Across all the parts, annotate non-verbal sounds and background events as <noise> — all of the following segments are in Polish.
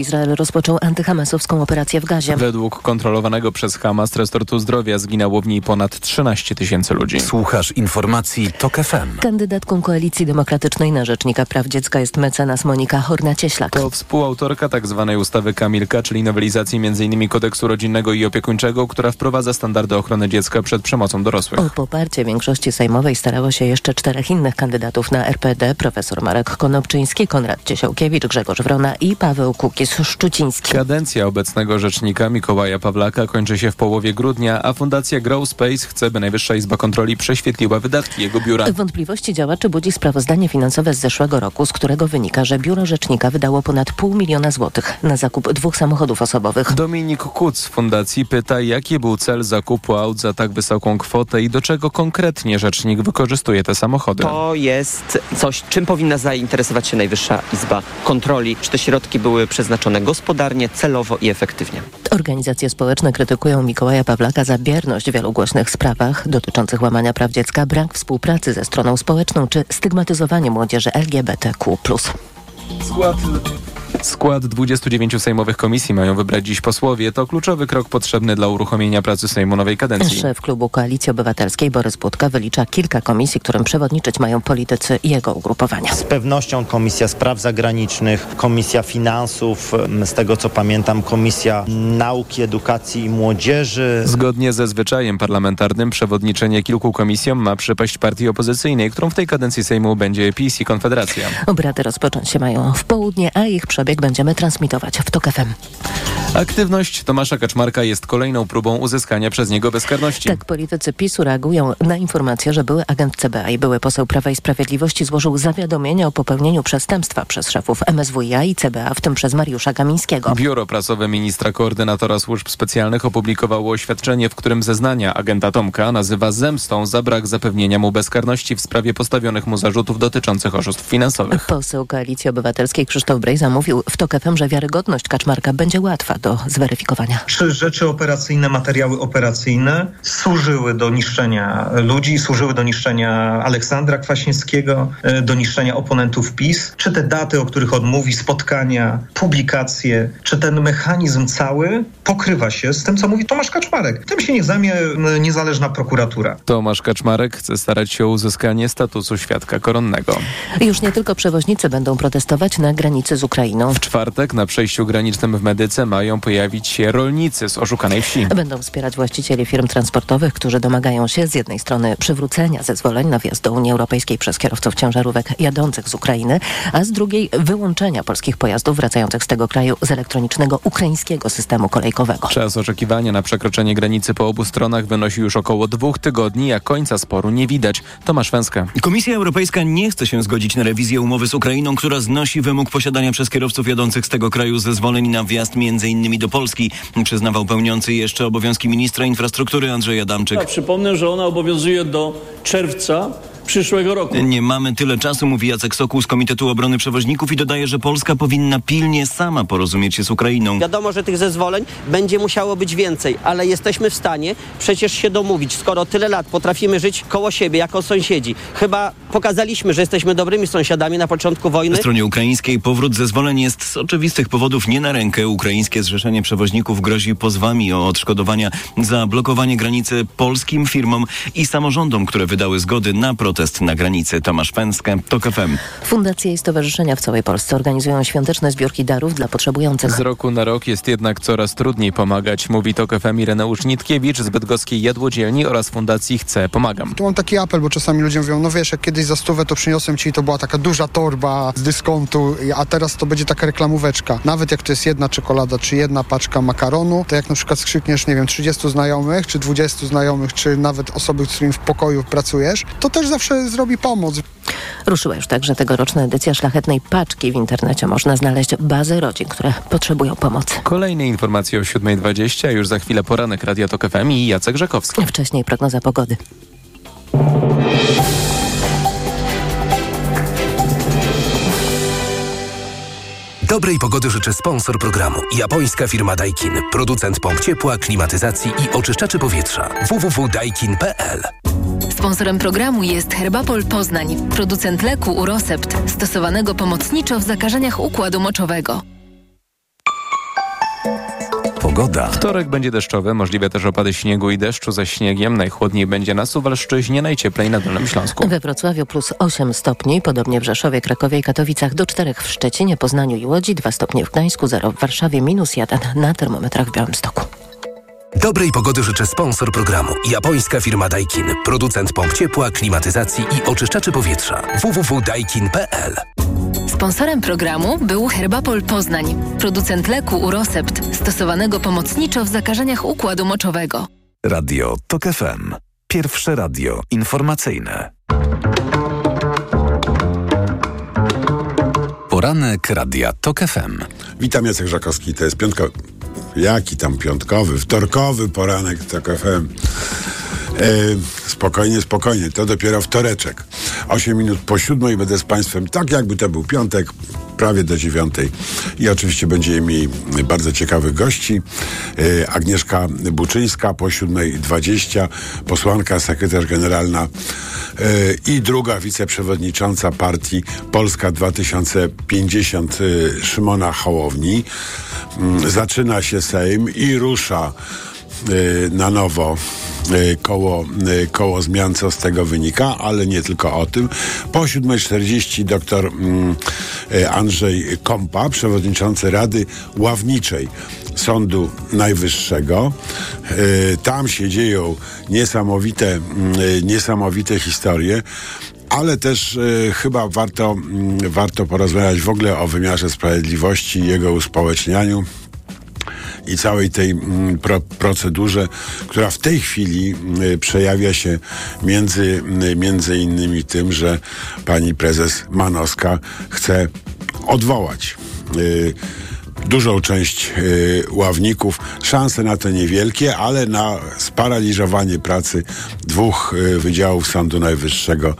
Izrael rozpoczął antyhamasowską operację w Gazie. Według kontrolowanego przez Hamas resortu zdrowia zginęło w niej ponad 13 tysięcy ludzi. Słuchasz informacji TOK FM. Kandydatką Koalicji Demokratycznej na Rzecznika Praw Dziecka jest mecenas Monika Horna-Cieślak. To współautorka tzw. Tak ustawy Kamilka, czyli nowelizacji m.in. kodeksu rodzinnego i opiekuńczego, która wprowadza standardy ochrony dziecka przed przemocą dorosłych. O poparcie większości sejmowej starało się jeszcze czterech innych kandydatów na RPD, profesor Marek Konopczyński, Konrad Ciesiałkiewicz, Grzegorz Wrona i Paweł Kukiz Szczuciński. Kadencja obecnego rzecznika Mikołaja Pawlaka kończy się w połowie grudnia, a Fundacja Grow Space chce, by Najwyższa Izba Kontroli prześwietliła wydatki jego biura. Wątpliwości działaczy budzi sprawozdanie finansowe z zeszłego roku, z którego wynika, że biuro rzecznika wydało ponad pół miliona złotych na zakup dwóch samochodów osobowych. Dominik Kuc z Fundacji pyta, jaki był cel zakupu aut za tak wysoką kwotę i do czego konkretnie rzecznik wykorzystuje te samochody. To jest coś, czym powinna zainteresować się Najwyższa Izba Kontroli. Czy te środki były przeznaczone gospodarnie, celowo i efektywnie. Organizacje społeczne krytykują Mikołaja Pawlaka za bierność w wielu głośnych sprawach dotyczących łamania praw dziecka, brak współpracy ze stroną społeczną czy stygmatyzowanie młodzieży LGBTQ+. Skład Skład 29 sejmowych komisji mają wybrać dziś posłowie. To kluczowy krok potrzebny dla uruchomienia pracy Sejmu nowej kadencji. Szef klubu Koalicji Obywatelskiej Borys Budka wylicza kilka komisji, którym przewodniczyć mają politycy jego ugrupowania. Z pewnością Komisja Spraw Zagranicznych, Komisja Finansów, z tego co pamiętam Komisja Nauki, Edukacji i Młodzieży. Zgodnie ze zwyczajem parlamentarnym przewodniczenie kilku komisjom ma przypaść partii opozycyjnej, którą w tej kadencji Sejmu będzie PiS i Konfederacja. Obrady rozpocząć się mają w południe, a ich przebieg będziemy transmitować w TOK FM. Aktywność Tomasza Kaczmarka jest kolejną próbą uzyskania przez niego bezkarności. Tak politycy PiSu reagują na informację, że były agent CBA i były poseł Prawa i Sprawiedliwości złożył zawiadomienie o popełnieniu przestępstwa przez szefów MSWiA i CBA, w tym przez Mariusza Kamińskiego. Biuro prasowe ministra koordynatora służb specjalnych opublikowało oświadczenie, w którym zeznania agenta Tomka nazywa zemstą za brak zapewnienia mu bezkarności w sprawie postawionych mu zarzutów dotyczących oszustw finansowych. Poseł Koalicji Obywatelskiej Krzysztof Brejza mówił w TOK FM, że wiarygodność Kaczmarka będzie łatwa do zweryfikowania. Czy rzeczy operacyjne, materiały operacyjne służyły do niszczenia ludzi, służyły do niszczenia Aleksandra Kwaśniewskiego, e, do niszczenia oponentów PiS? Czy te daty, o których on mówi, spotkania, publikacje, czy ten mechanizm cały pokrywa się z tym, co mówi Tomasz Kaczmarek? Tym się nie zajmie niezależna prokuratura. Tomasz Kaczmarek chce starać się o uzyskanie statusu świadka koronnego. Już nie tylko przewoźnicy będą protestować na granicy z Ukrainą. W czwartek na przejściu granicznym w Medyce mają pojawić się rolnicy z oszukanej wsi. Będą wspierać właścicieli firm transportowych, którzy domagają się z jednej strony przywrócenia zezwoleń na wjazd do Unii Europejskiej przez kierowców ciężarówek jadących z Ukrainy, a z drugiej wyłączenia polskich pojazdów wracających z tego kraju z elektronicznego ukraińskiego systemu kolejkowego. Czas oczekiwania na przekroczenie granicy po obu stronach wynosi już około dwóch tygodni, a końca sporu nie widać. Tomasz Węska. Komisja Europejska nie chce się zgodzić na rewizję umowy z Ukrainą, która znosi wymóg posiadania przez kierowców jadących z tego kraju zezwoleń na wjazd m.in. do Polski, przyznawał pełniący jeszcze obowiązki ministra infrastruktury Andrzej Adamczyk. Ja przypomnę, że ona obowiązuje do czerwca przyszłego roku. Nie mamy tyle czasu, mówi Jacek Sokół z Komitetu Obrony Przewoźników i dodaje, że Polska powinna pilnie sama porozumieć się z Ukrainą. Wiadomo, że tych zezwoleń będzie musiało być więcej, ale jesteśmy w stanie przecież się domówić. Skoro tyle lat potrafimy żyć koło siebie jako sąsiedzi, chyba pokazaliśmy, że jesteśmy dobrymi sąsiadami na początku wojny. Na stronie ukraińskiej powrót zezwoleń jest z oczywistych powodów nie na rękę. Ukraińskie Zrzeszenie Przewoźników grozi pozwami o odszkodowania za blokowanie granicy polskim firmom i samorządom, które wydały zgody na protest na granicy. Tomasz Pęskę, TOK FM. Fundacje i stowarzyszenia w całej Polsce organizują świąteczne zbiórki darów dla potrzebujących. Z roku na rok jest jednak coraz trudniej pomagać, mówi TOK FM Ireneusz Nitkiewicz z Bydgoskiej Jadłodzielni oraz Fundacji Chcę Pomagam. Tu mam taki apel, bo czasami ludzie mówią, no wiesz, jak kiedyś za stówę to przyniosłem ci, to była taka duża torba z dyskontu, a teraz to będzie taka reklamóweczka. Nawet jak to jest jedna czekolada, czy jedna paczka makaronu, to jak na przykład skrzykniesz, nie wiem, 30 znajomych, czy 20 znajomych, czy nawet osoby, z którymi w pokoju pracujesz, to też zawsze zrobi pomoc. Ruszyła już także tegoroczna edycja szlachetnej paczki. W internecie można znaleźć bazę rodzin, które potrzebują pomocy. Kolejne informacje o 7.20, już za chwilę poranek Radia Tok FM i Jacek Rzekowski. Wcześniej prognoza pogody. Dobrej pogody życzy sponsor programu. Japońska firma Daikin. Producent pomp ciepła, klimatyzacji i oczyszczaczy powietrza. www.daikin.pl Sponsorem programu jest Herbapol Poznań, producent leku Urosept, stosowanego pomocniczo w zakażeniach układu moczowego. Pogoda. Wtorek będzie deszczowy, możliwe też opady śniegu i deszczu ze śniegiem. Najchłodniej będzie na Suwalszczyźnie, najcieplej na Dolnym Śląsku. We Wrocławiu plus 8 stopni, podobnie w Rzeszowie, Krakowie i Katowicach do 4 w Szczecinie, Poznaniu i Łodzi, 2 stopnie w Gdańsku, 0 w Warszawie, minus 1 na termometrach w Białymstoku. Dobrej pogody życzę sponsor programu. Japońska firma Daikin. Producent pomp ciepła, klimatyzacji i oczyszczaczy powietrza. www.daikin.pl Sponsorem programu był Herbapol Poznań, producent leku Urosept, stosowanego pomocniczo w zakażeniach układu moczowego. Radio TOK FM. Pierwsze radio informacyjne. Poranek Radia TOK FM. Witam Jacek Żakowski, to jest piątka... Jaki tam piątkowy, wtorkowy poranek TOK FM. E, spokojnie, spokojnie, to dopiero wtoreczek. 8 minut po siódmej będę z Państwem, tak jakby to był piątek, prawie do dziewiątej. I oczywiście będziemy mieli bardzo ciekawych gości. E, Agnieszka Buczyńska po siódmej dwadzieścia, posłanka, sekretarz generalna e, i druga wiceprzewodnicząca partii Polska 2050 e, Szymona Hołowni. Mm, Zaczyna się Sejm i rusza na nowo e, koło, e, koło zmian, co z tego wynika, ale nie tylko o tym. Po 7.40 dr mm, Andrzej Kompa, przewodniczący Rady Ławniczej Sądu Najwyższego. Tam się dzieją niesamowite, mm, niesamowite historie. Ale też e, chyba warto, mm, warto porozmawiać w ogóle o wymiarze sprawiedliwości i jego uspołecznianiu i całej tej mm, pro, procedurze, która w tej chwili y, przejawia się między, y, między innymi tym, że pani prezes Manowska chce odwołać y, dużą część y, ławników. Szanse na to niewielkie, ale na sparaliżowanie pracy dwóch y, wydziałów Sądu Najwyższego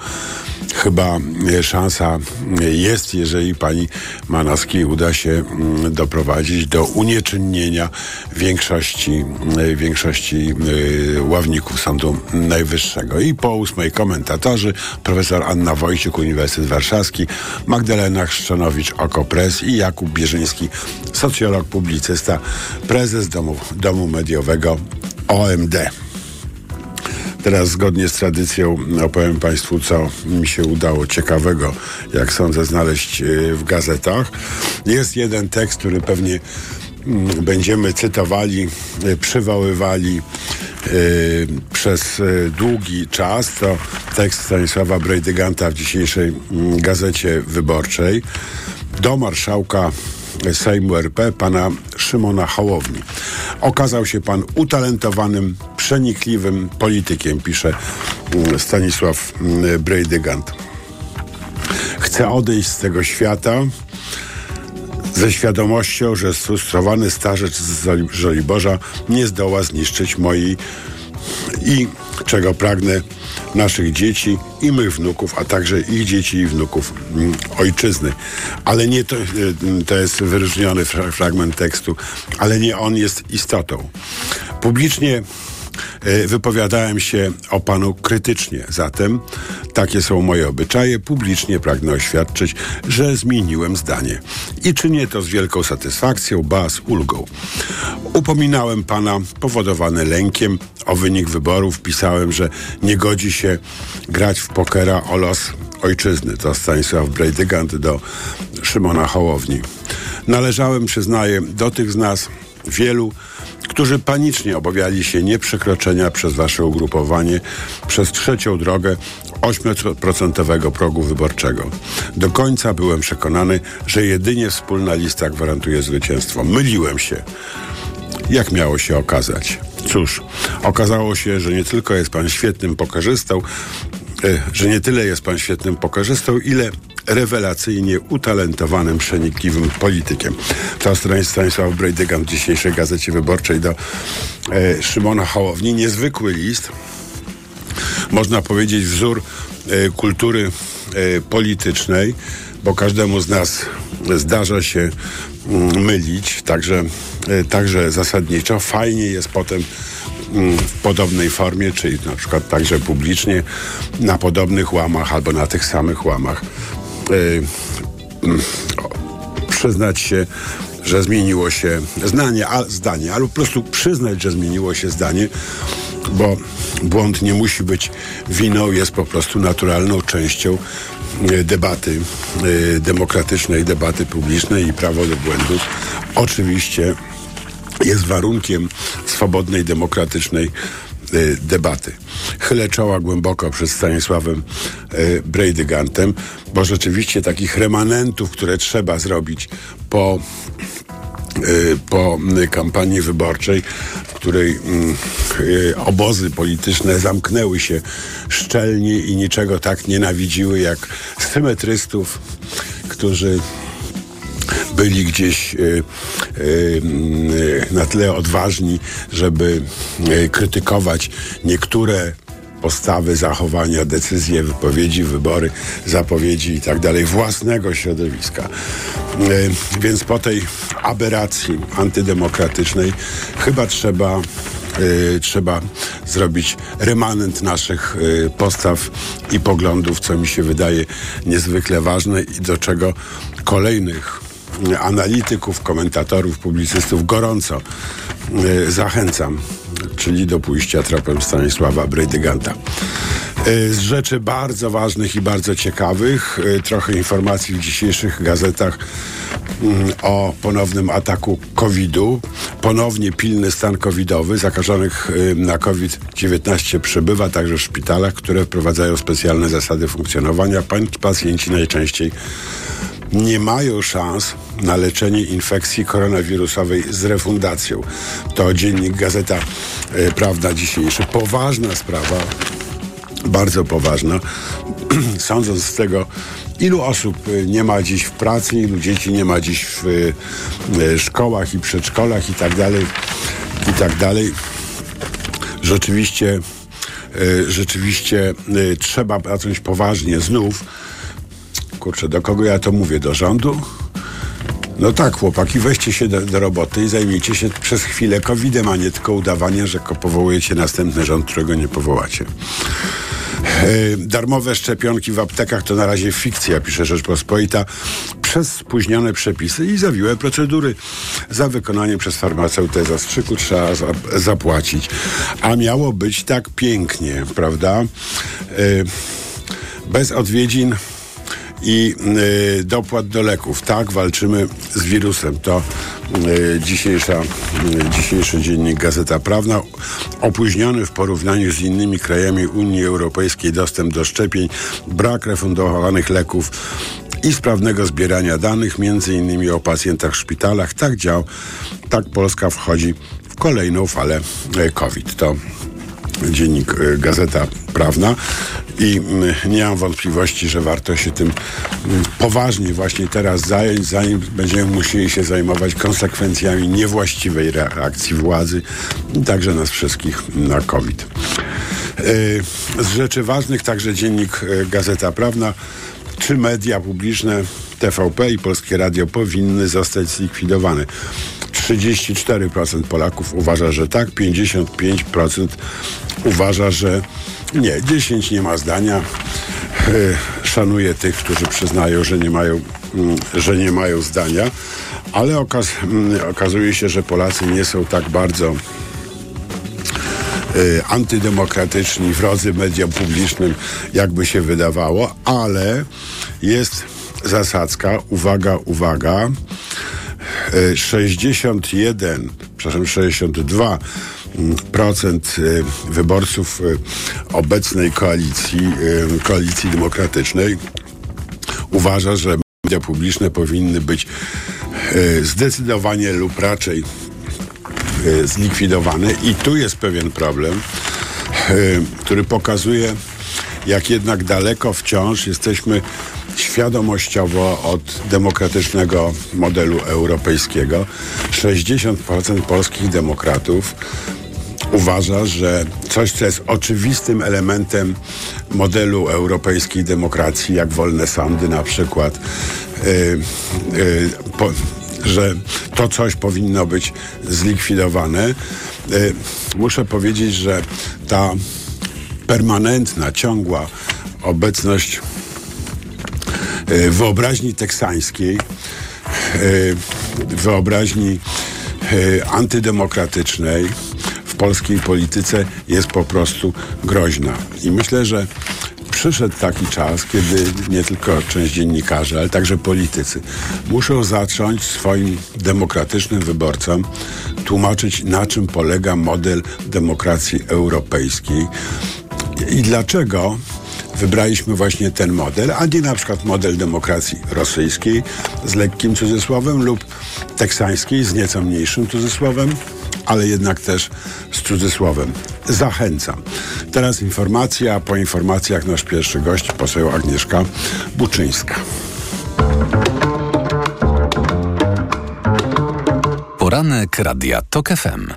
chyba y, szansa y, jest, jeżeli pani Manowskiej uda się mm, doprowadzić do unieczynnienia większości, y, większości ławników Sądu Najwyższego. I po ósmej komentatorzy profesor Anna Wojciuk, Uniwersytet Warszawski, Magdalena Chrzczanowicz, Okopres i Jakub Bierzyński, socjolog, publicysta, prezes Domu, Domu Mediowego OMD. Teraz zgodnie z tradycją opowiem Państwu, co mi się udało ciekawego, jak sądzę, znaleźć y, w gazetach. Jest jeden tekst, który pewnie mm, będziemy cytowali, y, przywoływali y, przez długi czas. To tekst Stanisława Brejdyganta w dzisiejszej mm, Gazecie Wyborczej. Do marszałka Sejmu RP, pana Szymona Hołowni. Okazał się pan utalentowanym, przenikliwym politykiem, pisze mm, Stanisław mm, Brejdygant. Chcę odejść z tego świata ze świadomością, że sfrustrowany starzec z Żoliborza nie zdoła zniszczyć mojej i czego pragnę naszych dzieci i mych wnuków, a także ich dzieci i wnuków mm, ojczyzny. Ale nie to, y, to jest wyróżniony fra- fragment tekstu, ale nie on jest istotą. Publicznie wypowiadałem się o panu krytycznie, zatem takie są moje obyczaje. Publicznie pragnę oświadczyć, że zmieniłem zdanie. I czynię to z wielką satysfakcją, ba z ulgą. Upominałem pana powodowany lękiem o wynik wyborów. Pisałem, że nie godzi się grać w pokera o los ojczyzny. To Stanisław Brejdygant do Szymona Hołowni. Należałem, przyznaję, do tych z nas wielu, którzy panicznie obawiali się nieprzekroczenia przez wasze ugrupowanie przez trzecią drogę 8% progu wyborczego. Do końca byłem przekonany, że jedynie wspólna lista gwarantuje zwycięstwo. Myliłem się. Jak miało się okazać? Cóż, okazało się, że nie tylko jest pan świetnym pokarzystą, e, że nie tyle jest pan świetnym pokarzystą, ile rewelacyjnie utalentowanym, przenikliwym politykiem. To Stan- Stanisław Brejdygant w dzisiejszej Gazecie Wyborczej do e, Szymona Hołowni. Niezwykły list, można powiedzieć wzór e, kultury e, politycznej, bo każdemu z nas zdarza się mm, mylić, także, e, także zasadniczo. Fajnie jest potem w podobnej formie, czyli na przykład także publicznie, na podobnych łamach albo na tych samych łamach. E, mm, przyznać się że zmieniło się zdanie, a, zdanie, albo po prostu przyznać, że zmieniło się zdanie, bo błąd nie musi być winą, jest po prostu naturalną częścią e, debaty e, demokratycznej, debaty publicznej i prawo do błędu oczywiście jest warunkiem swobodnej, demokratycznej e, debaty. Chylę czoła głęboko przed Stanisławem e, Brejdygantem, bo rzeczywiście takich remanentów, które trzeba zrobić po e, po kampanii wyborczej, w której mm, obozy polityczne zamknęły się szczelnie i niczego tak nienawidziły jak symetrystów, którzy byli gdzieś e, e, na tyle odważni, żeby e, krytykować niektóre postawy, zachowania, decyzje, wypowiedzi, wybory, zapowiedzi i tak dalej własnego środowiska. Więc po tej aberracji antydemokratycznej chyba trzeba e, trzeba zrobić remanent naszych e, postaw i poglądów, co mi się wydaje niezwykle ważne i do czego kolejnych analityków, komentatorów, publicystów gorąco e, zachęcam, czyli do pójścia tropem Stanisława Brejdyganta. E, Z rzeczy bardzo ważnych i bardzo ciekawych, e, trochę informacji w dzisiejszych gazetach mm, o ponownym ataku COVID-u. Ponownie pilny stan covidowy. Zakażonych na COVID-19 przybywa także w szpitalach, które wprowadzają specjalne zasady funkcjonowania. Pacjenci najczęściej nie mają szans na leczenie infekcji koronawirusowej z refundacją. To dziennik Gazeta e, Prawda dzisiejszy. Poważna sprawa, bardzo poważna. <clears throat> Sądząc z tego, ilu osób e, nie ma dziś w pracy, ilu dzieci nie ma dziś w e, szkołach i przedszkolach i tak dalej, i tak dalej. Rzeczywiście, rzeczywiście trzeba zacząć poważnie znów Kurczę, do kogo ja to mówię? Do rządu? No tak, chłopaki, weźcie się do, do roboty i zajmijcie się przez chwilę COVID-em, a nie tylko udawanie, że powołujecie następny rząd, którego nie powołacie. E, darmowe szczepionki w aptekach to na razie fikcja, pisze Rzeczpospolita, przez spóźnione przepisy i zawiłe procedury. Za wykonanie przez farmaceutę zastrzyku trzeba za, zapłacić. A miało być tak pięknie, prawda? E, bez odwiedzin i y, dopłat do leków. Tak, walczymy z wirusem. To y, dzisiejsza, y, dzisiejszy dziennik Gazeta Prawna. Opóźniony w porównaniu z innymi krajami Unii Europejskiej dostęp do szczepień, brak refundowanych leków i sprawnego zbierania danych, między innymi o pacjentach w szpitalach. Tak dział, tak Polska wchodzi w kolejną falę y, COVID. To dziennik y, Gazeta Prawna i mm, nie mam wątpliwości, że warto się tym mm, poważnie właśnie teraz zająć, zanim będziemy musieli się zajmować konsekwencjami niewłaściwej reakcji władzy także nas wszystkich na COVID. Y, Z rzeczy ważnych także dziennik y, Gazeta Prawna. Czy media publiczne TVP i Polskie Radio powinny zostać zlikwidowane? 34% Polaków uważa, że tak, 55% uważa, że nie. 10 nie ma zdania. E, Szanuję tych, którzy przyznają, że nie mają, mm, że nie mają zdania, ale okaz, mm, okazuje się, że Polacy nie są tak bardzo y, antydemokratyczni, wrodzy mediom publicznym, jakby się wydawało, ale jest zasadzka, uwaga, uwaga, y, 61, przepraszam, 62 mm, procent y, wyborców y, obecnej koalicji, koalicji demokratycznej uważa, że media publiczne powinny być zdecydowanie lub raczej zlikwidowane. I tu jest pewien problem, który pokazuje, jak jednak daleko wciąż jesteśmy świadomościowo od demokratycznego modelu europejskiego. 60% polskich demokratów uważa, że coś, co jest oczywistym elementem modelu europejskiej demokracji, jak wolne sądy na przykład, y, y, po, że to coś powinno być zlikwidowane. Y, muszę powiedzieć, że ta permanentna, ciągła obecność wyobraźni teksańskiej y, wyobraźni e, antydemokratycznej w polskiej polityce jest po prostu groźna. I myślę, że przyszedł taki czas, kiedy nie tylko część dziennikarzy, ale także politycy muszą zacząć swoim demokratycznym wyborcom tłumaczyć, na czym polega model demokracji europejskiej i dlaczego wybraliśmy właśnie ten model, a nie na przykład model demokracji rosyjskiej z lekkim cudzysłowem lub teksańskiej z nieco mniejszym cudzysłowem, ale jednak też z cudzysłowem. Zachęcam. Teraz informacja, a po informacjach nasz pierwszy gość, poseł Agnieszka Buczyńska. Poranek Radia TOK FM.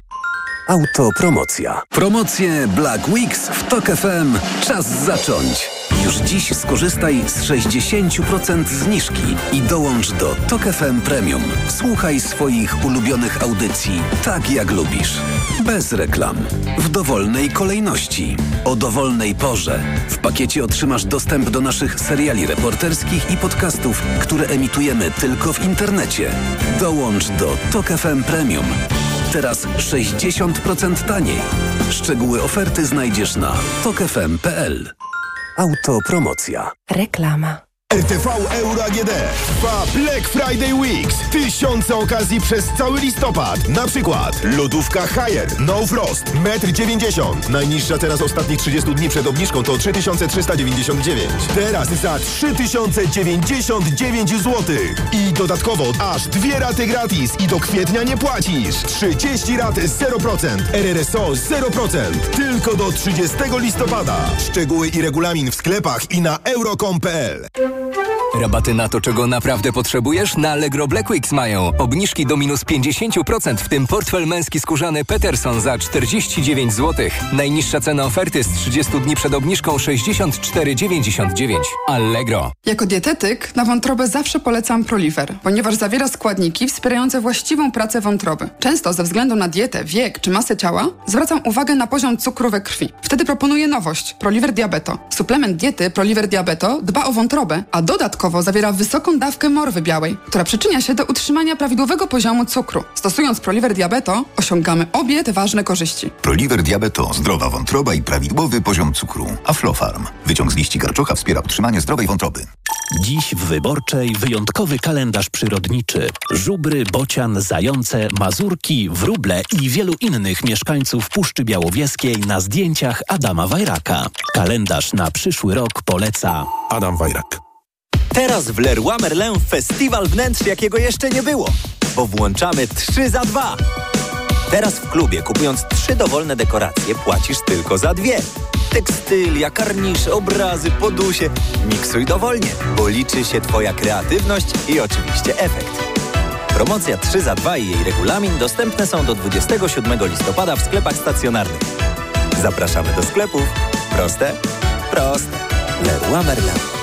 Autopromocja. Promocje Black Weeks w TOK FM. Czas zacząć. Już dziś skorzystaj z 60% zniżki i dołącz do TOK FM Premium. Słuchaj swoich ulubionych audycji tak jak lubisz. Bez reklam. W dowolnej kolejności. O dowolnej porze. W pakiecie otrzymasz dostęp do naszych seriali reporterskich i podcastów, które emitujemy tylko w internecie. Dołącz do TOK FM Premium. Teraz 60% taniej. Szczegóły oferty znajdziesz na tokefm.pl. Autopromocja. Reklama. RTV Euro AGD trwa Black Friday Weeks. Tysiące okazji przez cały listopad. Na przykład lodówka Haier No Frost 1,90 m. Najniższa teraz ostatnich 30 dni przed obniżką to 3399. Teraz za 3099 zł. I dodatkowo aż dwie raty gratis i do kwietnia nie płacisz. 30 rat 0%. RRSO 0%. Tylko do 30 listopada. Szczegóły i regulamin w sklepach i na euro.com.pl. Rabaty na to, czego naprawdę potrzebujesz? Na Allegro Black Weeks mają. Obniżki do minus 50%, w tym portfel męski skórzany Peterson za 49 zł. Najniższa cena oferty z 30 dni przed obniżką 64,99. Allegro. Jako dietetyk na wątrobę zawsze polecam Proliver, ponieważ zawiera składniki wspierające właściwą pracę wątroby. Często ze względu na dietę, wiek czy masę ciała zwracam uwagę na poziom cukru we krwi. Wtedy proponuję nowość Proliver Diabeto. Suplement diety Proliver Diabeto dba o wątrobę, a dodatkowo zawiera wysoką dawkę morwy białej, która przyczynia się do utrzymania prawidłowego poziomu cukru. Stosując Proliver Diabeto osiągamy obie te ważne korzyści. Proliver Diabeto, zdrowa wątroba i prawidłowy poziom cukru. Aflofarm. Wyciąg z liści karczocha wspiera utrzymanie zdrowej wątroby. Dziś w Wyborczej wyjątkowy kalendarz przyrodniczy. Żubry, bocian, zające, mazurki, wróble i wielu innych mieszkańców Puszczy Białowieskiej na zdjęciach Adama Wajraka. Kalendarz na przyszły rok poleca Adam Wajrak. Teraz w Leroy Merlin festiwal wnętrz, jakiego jeszcze nie było, bo włączamy 3 za 2. Teraz w klubie, kupując trzy dowolne dekoracje, płacisz tylko za dwie. Tekstylia, karnisze, obrazy, podusie. Miksuj dowolnie, bo liczy się Twoja kreatywność i oczywiście efekt. Promocja 3 za 2 i jej regulamin dostępne są do 27 listopada w sklepach stacjonarnych. Zapraszamy do sklepów. Proste? Proste. Leroy Merlin.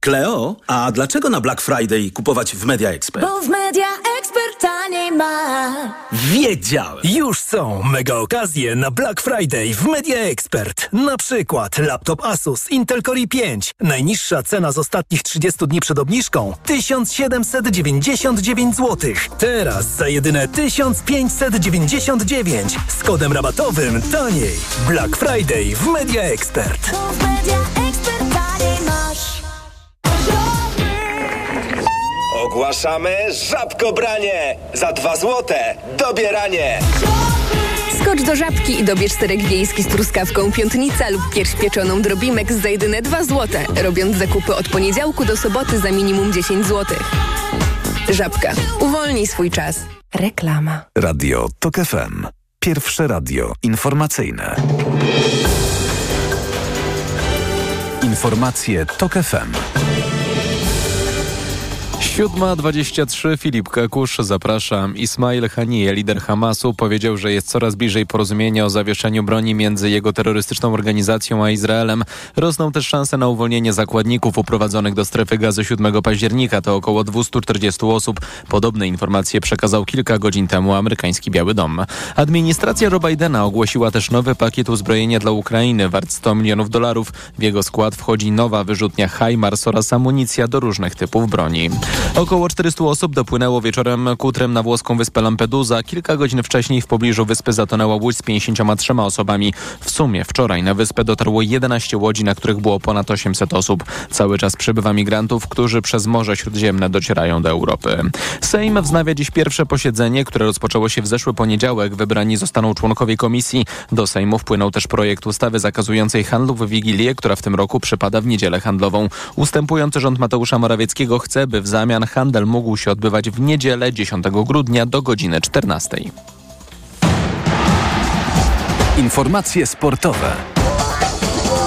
Kleo, a dlaczego na Black Friday kupować w Media Expert? Bo w Media Expert taniej ma. Wiedziałem! Już są mega okazje na Black Friday w Media Expert. Na przykład laptop Asus Intel Core i5. Najniższa cena z ostatnich 30 dni przed obniżką 1799 zł. Teraz za jedyne 1599 z kodem rabatowym taniej. Black Friday w Media Expert. Bo w Media Expert Ogłaszamy żabkobranie! Za dwa złote dobieranie! Skocz do żabki i dobierz serek wiejski z truskawką piątnica lub pierś pieczoną drobimek za jedyne 2 złote, robiąc zakupy od poniedziałku do soboty za minimum 10 zł. Żabka. Uwolnij swój czas. Reklama. Radio TOK FM. Pierwsze radio informacyjne. Informacje TOK FM. 7.23 Filip Kakusz, zapraszam. Ismail Haniyeh, lider Hamasu, powiedział, że jest coraz bliżej porozumienia o zawieszeniu broni między jego terrorystyczną organizacją a Izraelem. Rosną też szanse na uwolnienie zakładników uprowadzonych do strefy gazy 7 października. To około 240 osób. Podobne informacje przekazał kilka godzin temu amerykański Biały Dom. Administracja Joe Bidena ogłosiła też nowy pakiet uzbrojenia dla Ukrainy wart 100 milionów dolarów. W jego skład wchodzi nowa wyrzutnia HIMARS oraz amunicja do różnych typów broni. Około 400 osób dopłynęło wieczorem kutrem na włoską wyspę Lampedusa. Kilka godzin wcześniej w pobliżu wyspy zatonęła łódź z 53 osobami. W sumie wczoraj na wyspę dotarło 11 łodzi, na których było ponad 800 osób. Cały czas przybywa migrantów, którzy przez Morze Śródziemne docierają do Europy. Sejm wznawia dziś pierwsze posiedzenie, które rozpoczęło się w zeszły poniedziałek. Wybrani zostaną członkowie komisji. Do Sejmu wpłynął też projekt ustawy zakazującej handlu w Wigilię, która w tym roku przypada w niedzielę handlową. Ustępujący rząd Mateusza Morawieckiego chce, by w zamian handel mógł się odbywać w niedzielę 10 grudnia do godziny 14. Informacje sportowe.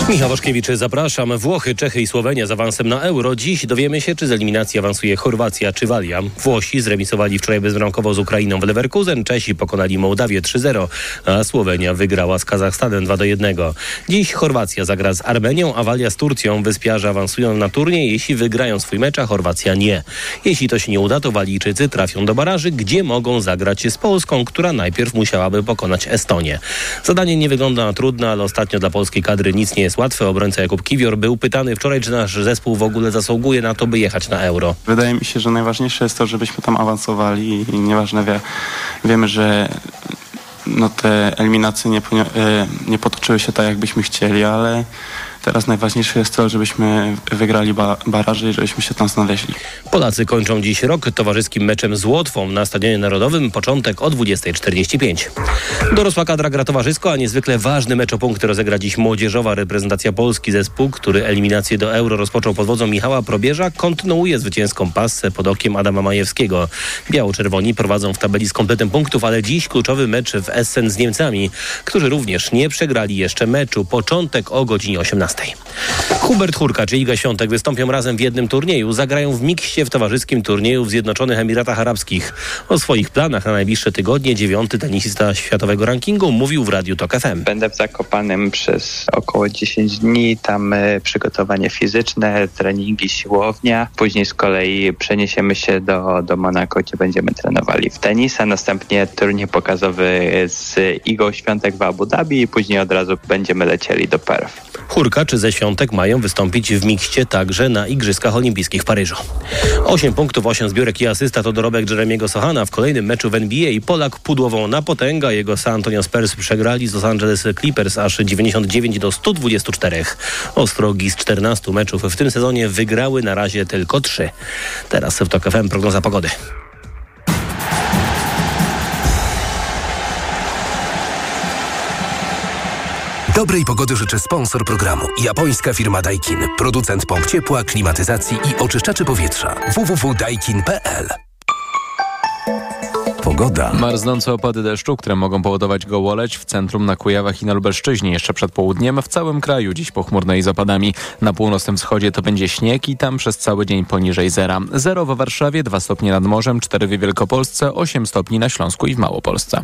Michał Waszkiewicz, zapraszam. Włochy, Czechy i Słowenia z awansem na Euro. Dziś dowiemy się, czy z eliminacji awansuje Chorwacja czy Walia. Włosi zremisowali wczoraj bezbramkowo z Ukrainą w Leverkusen. Czesi pokonali Mołdawię 3-0, a Słowenia wygrała z Kazachstanem 2-1. Dziś Chorwacja zagra z Armenią, a Walia z Turcją. Wyspiarze awansują na turniej, jeśli wygrają swój mecz, a Chorwacja nie. Jeśli to się nie uda, to Walijczycy trafią do baraży, gdzie mogą zagrać z Polską, która najpierw musiałaby pokonać Estonię. Zadanie nie wygląda na trudne, ale ostatnio dla polskiej kadry nic nie jest łatwe. Obrońca Jakub Kiwior był pytany wczoraj, czy nasz zespół w ogóle zasługuje na to, by jechać na Euro. Wydaje mi się, że najważniejsze jest to, żebyśmy tam awansowali i nieważne, wie, wiemy, że no te eliminacje nie, e, nie potoczyły się tak, jakbyśmy chcieli, ale teraz najważniejsze jest to, żebyśmy wygrali ba- baraże i żebyśmy się tam znaleźli. Polacy kończą dziś rok towarzyskim meczem z Łotwą na Stadionie Narodowym. Początek o 20.45. Dorosła kadra gra towarzysko, a niezwykle ważny mecz o punkty rozegra dziś młodzieżowa reprezentacja Polski. Zespół, który eliminację do Euro rozpoczął pod wodzą Michała Probierza, kontynuuje zwycięską passę pod okiem Adama Majewskiego. Biało-czerwoni prowadzą w tabeli z kompletem punktów, ale dziś kluczowy mecz w Essen z Niemcami, którzy również nie przegrali jeszcze meczu. Początek o godzinie 18. Hubert Hurkacz i Iga Świątek wystąpią razem w jednym turnieju. Zagrają w mikście w towarzyskim turnieju w Zjednoczonych Emiratach Arabskich. O swoich planach na najbliższe tygodnie dziewiąty tenisista światowego rankingu mówił w Radiu Tok FM. Będę w Zakopanem przez około 10 dni. Tam e, przygotowanie fizyczne, treningi, siłownia. Później z kolei przeniesiemy się do, do Monako, gdzie będziemy trenowali w tenis, a następnie turniej pokazowy z Igą Świątek w Abu Dhabi i później od razu będziemy lecieli do Perth. Hurkacz ze Świątek mają wystąpić w mikście także na Igrzyskach Olimpijskich w Paryżu. 8 punktów, 8 zbiórek i asysta to dorobek Jeremiego Sohana w kolejnym meczu w NBA. Polak pudłową na potęga. Jego San Antonio Spurs przegrali z Los Angeles Clippers aż 99 do 124. Ostrogi z 14 meczów w tym sezonie wygrały na razie tylko 3. Teraz w TOK FM prognoza pogody. Dobrej pogody życzy sponsor programu. Japońska firma Daikin. Producent pomp ciepła, klimatyzacji i oczyszczaczy powietrza. www.daikin.pl Pogoda. Marznące opady deszczu, które mogą powodować gołoleć w centrum, na Kujawach i na Lubelszczyźnie jeszcze przed południem. W całym kraju dziś pochmurne i z opadami. Na północnym wschodzie to będzie śnieg i tam przez cały dzień poniżej zera. Zero w Warszawie, 2 stopnie nad morzem, 4 w Wielkopolsce, 8 stopni na Śląsku i w Małopolsce.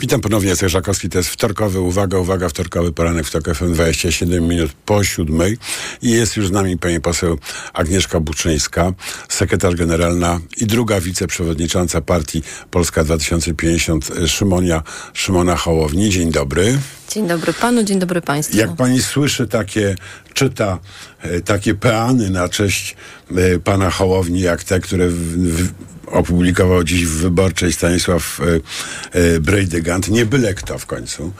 Witam ponownie, Jacek Żakowski, to jest wtorkowy, uwaga, uwaga, wtorkowy poranek w TOK FM, 27 minut po siódmej i jest już z nami pani poseł Agnieszka Buczyńska, sekretarz generalna i druga wiceprzewodnicząca partii Polska 2050 Szymonia, Szymona Hołowni. Dzień dobry. Dzień dobry panu, dzień dobry państwu. Jak pani słyszy takie, czyta e, takie peany na cześć e, pana Hołowni, jak te, które w, w, opublikował dziś w Wyborczej Stanisław e, Brejdygant, nie byle kto w końcu,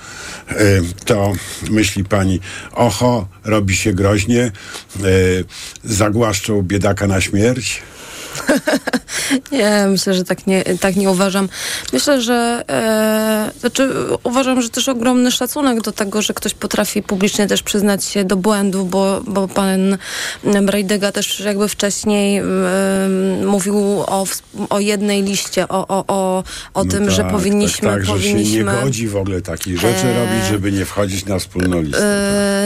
to myśli pani, oho, robi się groźnie, e, zagłaszczą biedaka na śmierć? <laughs> Nie, myślę, że tak nie, tak nie uważam. Myślę, że e, znaczy uważam, że też ogromny szacunek do tego, że ktoś potrafi publicznie też przyznać się do błędu, bo, bo pan Brejdyga też jakby wcześniej e, mówił o, o jednej liście, o, o, o, o No tym, tak, że powinniśmy... Tak, tak powinniśmy że się nie godzi w ogóle takich rzeczy E, robić, żeby nie wchodzić na wspólną listę.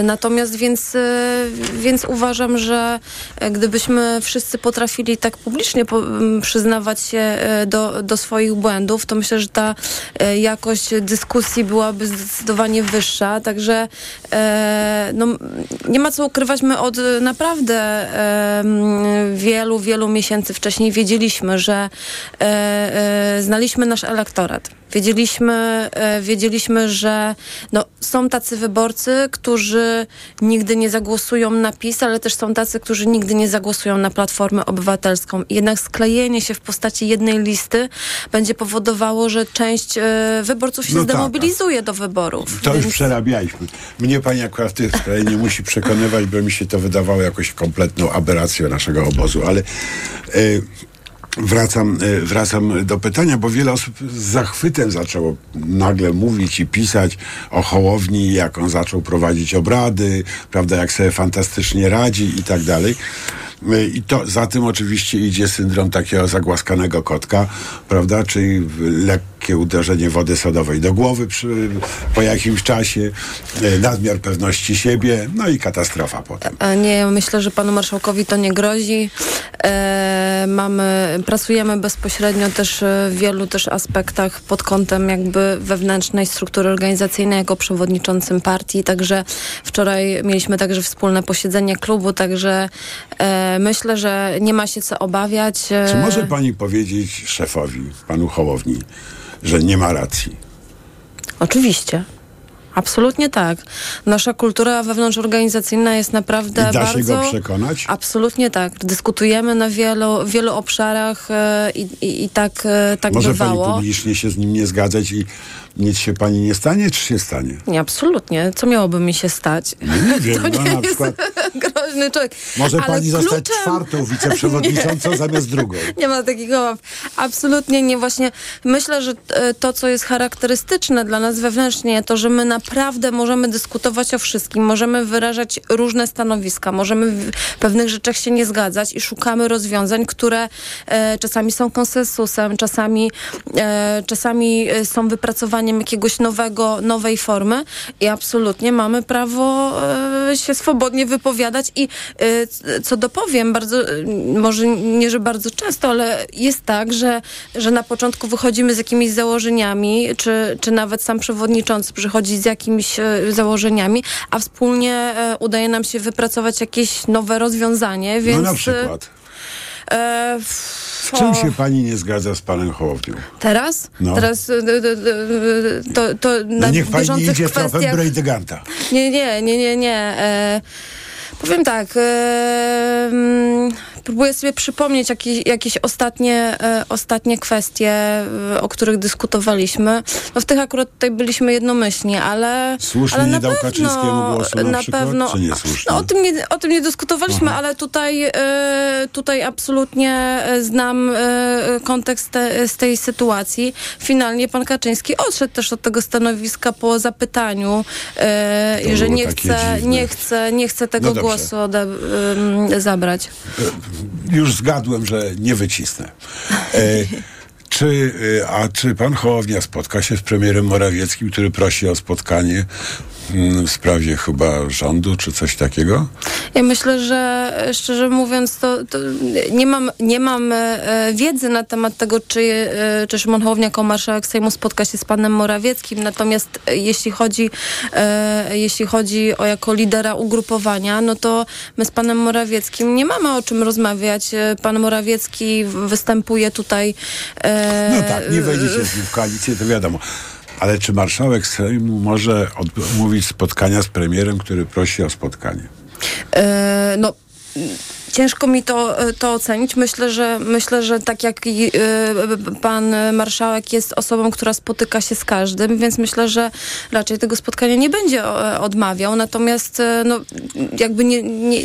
E, Natomiast więc, e, więc uważam, że e, gdybyśmy wszyscy potrafili tak publicznie po, m, przyznawać się e, do, do swoich błędów, to myślę, że ta e, jakość dyskusji byłaby zdecydowanie wyższa. Także e, no, nie ma co ukrywać, my od naprawdę wielu, wielu miesięcy wcześniej wiedzieliśmy, że znaliśmy nasz elektorat. Wiedzieliśmy, wiedzieliśmy, że no, są tacy wyborcy, którzy nigdy nie zagłosują na PiS, ale też są tacy, którzy nigdy nie zagłosują na Platformę Obywatelską. Jednak sklejenie się w postaci jednej listy będzie powodowało, że część e, wyborców się No tak. zdemobilizuje do wyborów. To już Więc- przerabialiśmy. Mnie pani akurat w tej sprawie nie musi przekonywać, bo mi się to wydawało jakąś kompletną aberracją naszego obozu, ale e, wracam, e, wracam do pytania, bo wiele osób z zachwytem zaczęło nagle mówić i pisać o Hołowni, jak on zaczął prowadzić obrady, prawda, jak sobie fantastycznie radzi i tak dalej. E, I to za tym oczywiście idzie syndrom takiego zagłaskanego kotka, prawda, czyli lekkie uderzenie wody sodowej do głowy przy, po jakimś czasie, e, nadmiar pewności siebie, no i katastrofa potem. A Nie, myślę, że panu marszałkowi to nie grozi. E, mamy, pracujemy bezpośrednio też w wielu też aspektach pod kątem jakby wewnętrznej struktury organizacyjnej jako przewodniczącym partii. Także wczoraj mieliśmy także wspólne posiedzenie klubu, także e, myślę, że nie ma się co obawiać. E, Czy może pani powiedzieć szefowi, panu Hołowni, że nie ma racji? Oczywiście. Absolutnie tak. Nasza kultura wewnątrzorganizacyjna jest naprawdę I da bardzo... się go przekonać? Absolutnie tak. Dyskutujemy na wielu, wielu obszarach e, i, i, i tak, e, tak Może bywało. pani publicznie się z nim nie zgadzać i nic się pani nie stanie, czy się stanie? Nie, absolutnie. Co miałoby mi się stać? Nie wiem, <laughs> to no nie na jest przykład <laughs> groźny człowiek. może Ale pani zostać kluczem- czwartą <laughs> wiceprzewodniczącą Nie. zamiast drugą. Nie ma takiego obaw. Absolutnie nie. Właśnie myślę, że e, to, co jest charakterystyczne dla nas wewnętrznie, to, że my naprawdę możemy dyskutować o wszystkim, możemy wyrażać różne stanowiska, możemy w pewnych rzeczach się nie zgadzać i szukamy rozwiązań, które e, czasami są konsensusem, czasami, e, czasami e, są wypracowaniem jakiegoś nowego, nowej formy i absolutnie mamy prawo e, się swobodnie wypowiadać i e, co dopowiem, bardzo, e, może nie, że bardzo często, ale jest tak, że, że na początku wychodzimy z jakimiś założeniami, czy, czy nawet sam przewodniczący przychodzi z jakimiś założeniami, a wspólnie udaje nam się wypracować jakieś nowe rozwiązanie, więc... no na przykład. E, W czym się pani nie zgadza z panem Hołownią? Teraz? No. Teraz d, d, d, to, to No niech pani idzie tropem kwestiach... Brejdyganta. Nie, nie, nie, nie, nie. E, powiem tak. E, próbuję sobie przypomnieć jakieś, jakieś ostatnie, e, ostatnie kwestie, e, o których dyskutowaliśmy. No w tych akurat tutaj byliśmy jednomyślni, ale... Słusznie ale nie na dał pewno, Kaczyńskiemu głosu na przykład, pewno, czy niesłusznie? No o tym nie, o tym nie dyskutowaliśmy, ale tutaj, e, tutaj absolutnie znam kontekst te, z tej sytuacji. Finalnie pan Kaczyński odszedł też od tego stanowiska po zapytaniu, że nie chce, nie chce, nie chce tego No głosu ode, em, zabrać. Już zgadłem, że nie wycisnę. E, czy, e, a czy pan Hołownia spotka się z premierem Morawieckim, który prosi o spotkanie w sprawie chyba rządu, czy coś takiego? Ja myślę, że e, szczerze mówiąc, to, to nie mam, nie mam e, wiedzy na temat tego, czy, e, czy Szymon Hołownia jako marszałek Sejmu spotka się z panem Morawieckim. Natomiast e, jeśli chodzi, jeśli chodzi o jako lidera ugrupowania, no to my z panem Morawieckim nie mamy o czym rozmawiać. Pan Morawiecki występuje tutaj. No tak, nie wejdziecie z nim w koalicję, to wiadomo. Ale czy marszałek Sejmu może odmówić spotkania z premierem, który prosi o spotkanie? E, no, Ciężko mi to, e, to ocenić. Myślę, że myślę, że tak jak i, y, pan marszałek jest osobą, która spotyka się z każdym, więc myślę, że raczej tego spotkania nie będzie e, odmawiał. Natomiast e, no, jakby nie, nie,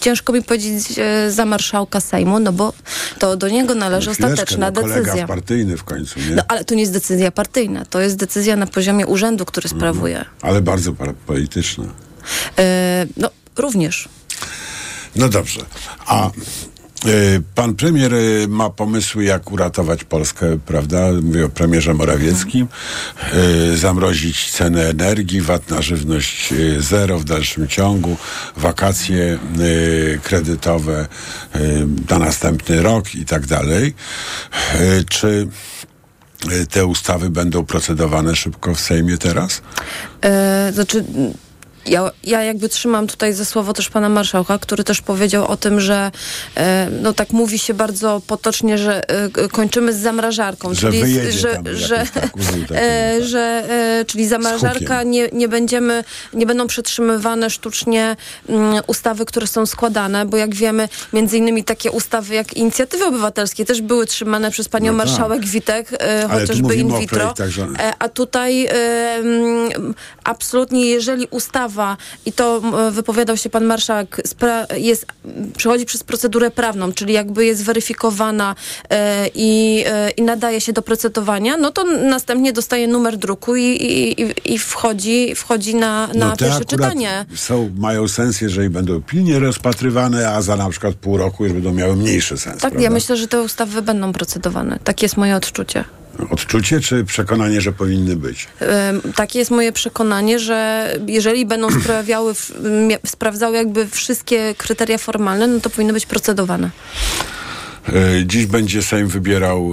ciężko mi powiedzieć e, za marszałka Sejmu, no bo to do niego należy Chwileczkę, ostateczna no, decyzja. partyjny w końcu, nie? No, ale to nie jest decyzja partyjna, to jest decyzja na poziomie urzędu, który sprawuje. Ale bardzo polityczna. E, no, również. No dobrze. A y, pan premier y, ma pomysły, jak uratować Polskę, prawda? Mówię o premierze Morawieckim. Y, zamrozić cenę energii, VAT na żywność zero w dalszym ciągu, wakacje kredytowe na następny rok i tak dalej. Czy te ustawy będą procedowane szybko w Sejmie teraz? E, znaczy, ja, ja jakby trzymam tutaj za słowo też pana marszałka, który też powiedział o tym, że e, no tak mówi się bardzo potocznie, że e, kończymy z zamrażarką. Że czyli że, że, tak, <laughs> e, że e, czyli zamrażarka nie, nie będziemy, nie będą przetrzymywane sztucznie mm, ustawy, które są składane, bo jak wiemy, między innymi takie ustawy jak inicjatywy obywatelskie też były trzymane przez panią No tak. marszałek Witek, chociażby in vitro. projektach, że- A tutaj absolutnie, jeżeli ustawa, i to wypowiadał się pan marszałek, jest, przechodzi przez procedurę prawną, czyli jakby jest weryfikowana e, i, e, i nadaje się do procedowania, no to następnie dostaje numer druku i, i, i- wchodzi, wchodzi na, na No pierwsze czytanie. Są, mają sens, jeżeli będą pilnie rozpatrywane, a za na przykład pół roku już będą miały mniejszy sens. Tak, prawda? ja myślę, że te ustawy będą procedowane. Takie jest moje odczucie. Odczucie czy przekonanie, że powinny być? Takie jest moje przekonanie, że jeżeli będą <clears throat> sprawiały, sprawdzały jakby wszystkie kryteria formalne, no to powinny być procedowane. E, Dziś będzie Sejm wybierał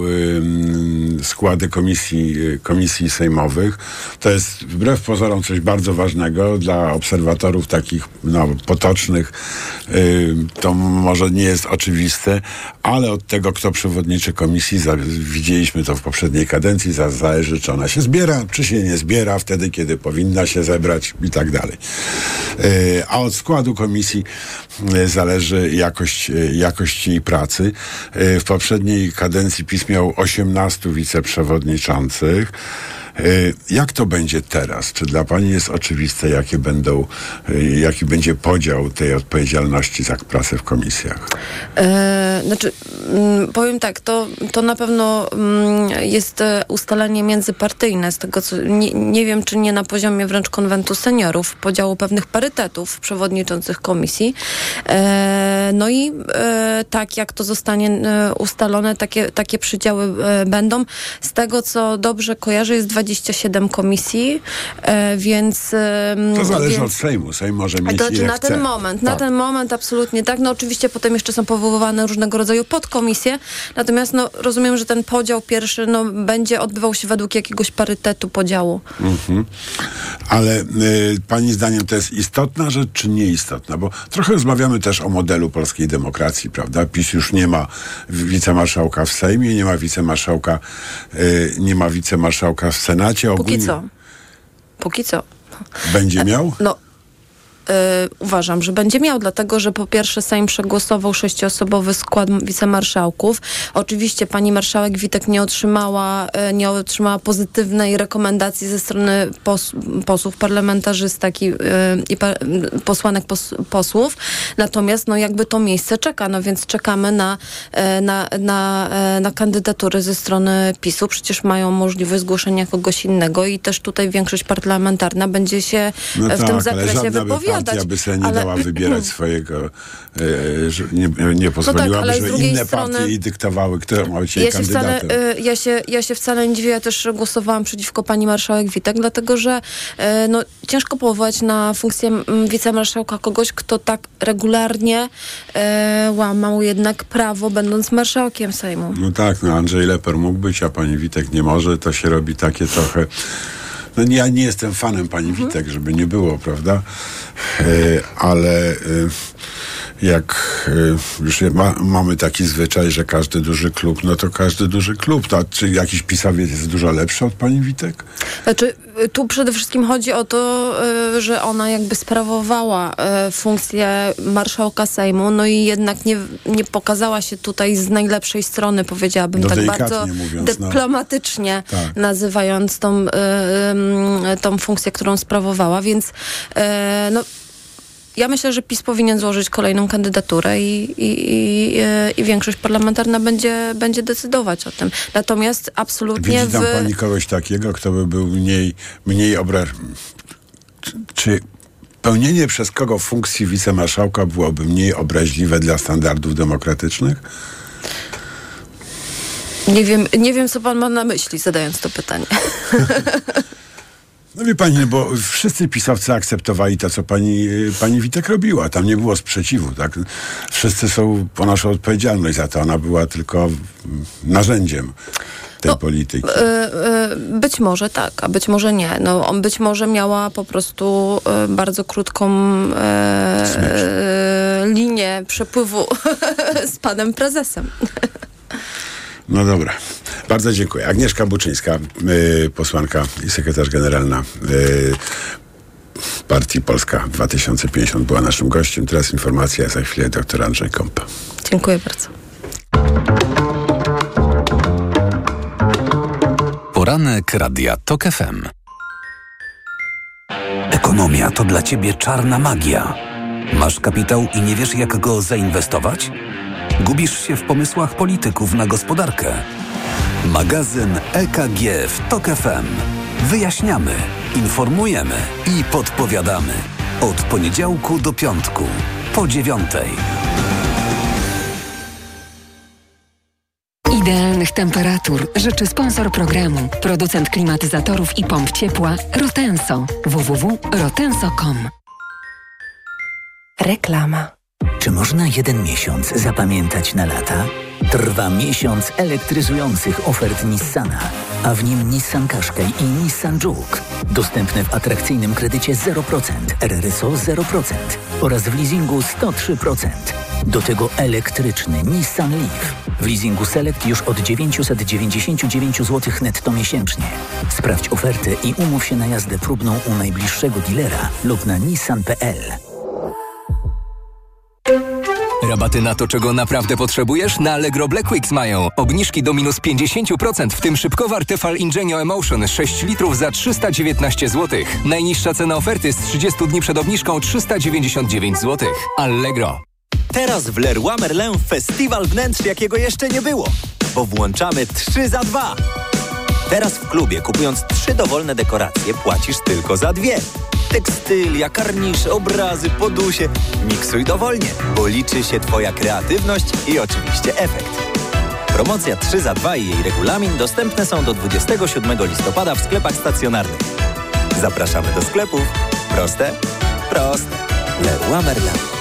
składy komisji, y, komisji sejmowych. To jest wbrew pozorom coś bardzo ważnego dla obserwatorów takich no, potocznych. To może nie jest oczywiste, ale od tego, kto przewodniczy komisji, widzieliśmy to w poprzedniej kadencji, za, zależy, czy ona się zbiera, czy się nie zbiera, wtedy, kiedy powinna się zebrać i tak dalej. A od składu komisji e, zależy jakość, e, jakość jej pracy. E, W poprzedniej kadencji PiS miał 18 wiceprzewodniczących. E, Jak to będzie teraz? Czy dla Pani jest oczywiste, jakie będą, e, jaki będzie podział tej odpowiedzialności za pracę w komisjach? E, znaczy, mm, powiem tak, to, to na pewno mm, jest e, ustalenie międzypartyjne, z tego co nie, nie wiem, czy nie na poziomie wręcz konwentu seniorów, podziału pewnych parytetów przewodniczących komisji. E, no i e, tak, jak to zostanie ustalone, takie, takie przydziały będą. Z tego, co dobrze kojarzę, jest 27 komisji, e, więc... To zależy więc... od Sejmu. Sejm może mieć to znaczy na chce. ten moment, na Tak. ten moment absolutnie tak. No oczywiście potem jeszcze są powoływane różnego rodzaju podkomisje, natomiast no rozumiem, że ten podział pierwszy no, będzie odbywał się według jakiegoś parytetu podziału. Mhm. Ale y, Pani zdaniem to jest istotna rzecz, czy nieistotna? Bo trochę rozmawiamy też o modelu polskiej demokracji, prawda? PiS już nie ma wicemarszałka w Sejmie, nie ma wicemarszałka, y, nie ma wicemarszałka w Senacie. Póki Ogólnie co. Póki co. Będzie miał? No, uważam, że będzie miał, dlatego że po pierwsze Sejm przegłosował sześciosobowy skład wicemarszałków. Oczywiście pani marszałek Witek nie otrzymała, y, nie otrzymała pozytywnej rekomendacji ze strony pos, posłów, parlamentarzystek i, y, i pa, posłanek pos, posłów. Natomiast no jakby to miejsce czeka, no więc czekamy na, na, na, na kandydatury ze strony PiSu. Przecież mają możliwość zgłoszenia kogoś innego i też tutaj większość parlamentarna będzie się No w tak, tym zakresie żadna by wypowiadać. partia by sobie nie Ale- dała wybierać <clears throat> swojego, że nie, nie pozwoliłaby, ale z żeby inne strony- partie jej dyktowały, kto ma być jej Ja się, wcale, y, ja, się, ja się wcale nie dziwię, ja też głosowałam przeciwko pani marszałek Witek, dlatego że y, no, ciężko powołać na funkcję wicemarszałka kogoś, kto tak regularnie łamał jednak prawo, będąc marszałkiem Sejmu. No tak, no Andrzej Leper mógł być, a pani Witek nie może. To się robi takie trochę... No ja nie jestem fanem pani Mhm. Witek, żeby nie było, prawda? E, ale e, jak y, już ma, mamy taki zwyczaj, że każdy duży klub, no to każdy duży klub. No, czy jakiś pisowiec jest dużo lepszy od pani Witek? Znaczy, tu przede wszystkim chodzi o to, że ona jakby sprawowała funkcję marszałka Sejmu, no i jednak nie, nie pokazała się tutaj z najlepszej strony, powiedziałabym No tak bardzo mówiąc, no. dyplomatycznie Tak. nazywając tą, tą funkcję, którą sprawowała, więc y, no, ja myślę, że PiS powinien złożyć kolejną kandydaturę i, i, i, y, i większość parlamentarna będzie, będzie decydować o tym. Natomiast absolutnie Widzi tam w... pani kogoś takiego, kto by był mniej, mniej obraż... Czy pełnienie przez kogo funkcji wicemarszałka byłoby mniej obraźliwe dla standardów demokratycznych? Nie wiem, nie wiem, co pan ma na myśli, zadając to pytanie. <laughs> No wie pani, no bo wszyscy pisowcy akceptowali to, co pani, y, pani Witek robiła. Tam nie było sprzeciwu, tak? Wszyscy są, ponoszą odpowiedzialność za to. Ona była tylko narzędziem tej polityki. Y, y, Być może tak, a być może nie. No, on być może miała po prostu y, bardzo krótką linię przepływu <laughs> z panem prezesem. <laughs> No dobra. Bardzo dziękuję. Agnieszka Buczyńska, y, posłanka i sekretarz generalna y, Partii Polska 2050 była naszym gościem. Teraz informacja, za chwilę dr Andrzej Kąpa. Dziękuję bardzo. Poranek Radia TOK FM. Ekonomia to dla ciebie czarna magia. Masz kapitał i nie wiesz, jak go zainwestować? Gubisz się w pomysłach polityków na gospodarkę. Magazyn EKG w TOK FM. Wyjaśniamy, informujemy i podpowiadamy. Od poniedziałku do piątku, po dziewiątej. Idealnych temperatur życzy sponsor programu, producent klimatyzatorów i pomp ciepła Rotenso. www.rotenso.com Reklama. Czy można jeden miesiąc zapamiętać na lata? Trwa miesiąc elektryzujących ofert Nissana, a w nim Nissan Qashqai i Nissan Juke. Dostępne w atrakcyjnym kredycie 0%, RRSO 0% oraz w leasingu 103%. Do tego elektryczny Nissan Leaf. W leasingu Select już od 999 zł netto miesięcznie. Sprawdź ofertę i umów się na jazdę próbną u najbliższego dealera lub na nissan.pl. Rabaty na to, czego naprawdę potrzebujesz? Na Allegro Black Weeks mają. Obniżki do minus 50%, w tym szybkowar Tefal Ingenio Emotion 6 litrów za 319 zł. Najniższa cena oferty z 30 dni przed obniżką 399 zł. Allegro. Teraz w Leroy Merlin festiwal wnętrz, jakiego jeszcze nie było. Bo włączamy 3 za 2. Teraz w klubie, kupując trzy dowolne dekoracje, płacisz tylko za dwie. Tekstylia, karnisze, obrazy, podusie. Miksuj dowolnie, bo liczy się Twoja kreatywność i oczywiście efekt. Promocja 3 za 2 i jej regulamin dostępne są do 27 listopada w sklepach stacjonarnych. Zapraszamy do sklepów. Proste? Proste. Leroy Merlin.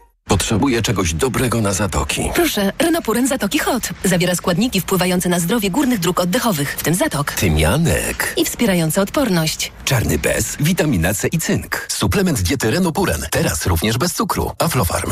Potrzebuję czegoś dobrego na zatoki. Proszę, Renopuren Zatoki Hot. Zawiera składniki wpływające na zdrowie górnych dróg oddechowych, w tym zatok. Tymianek. I wspierające odporność. Czarny bez, witamina C i cynk. Suplement diety Renopuren. Teraz również bez cukru. Aflofarm.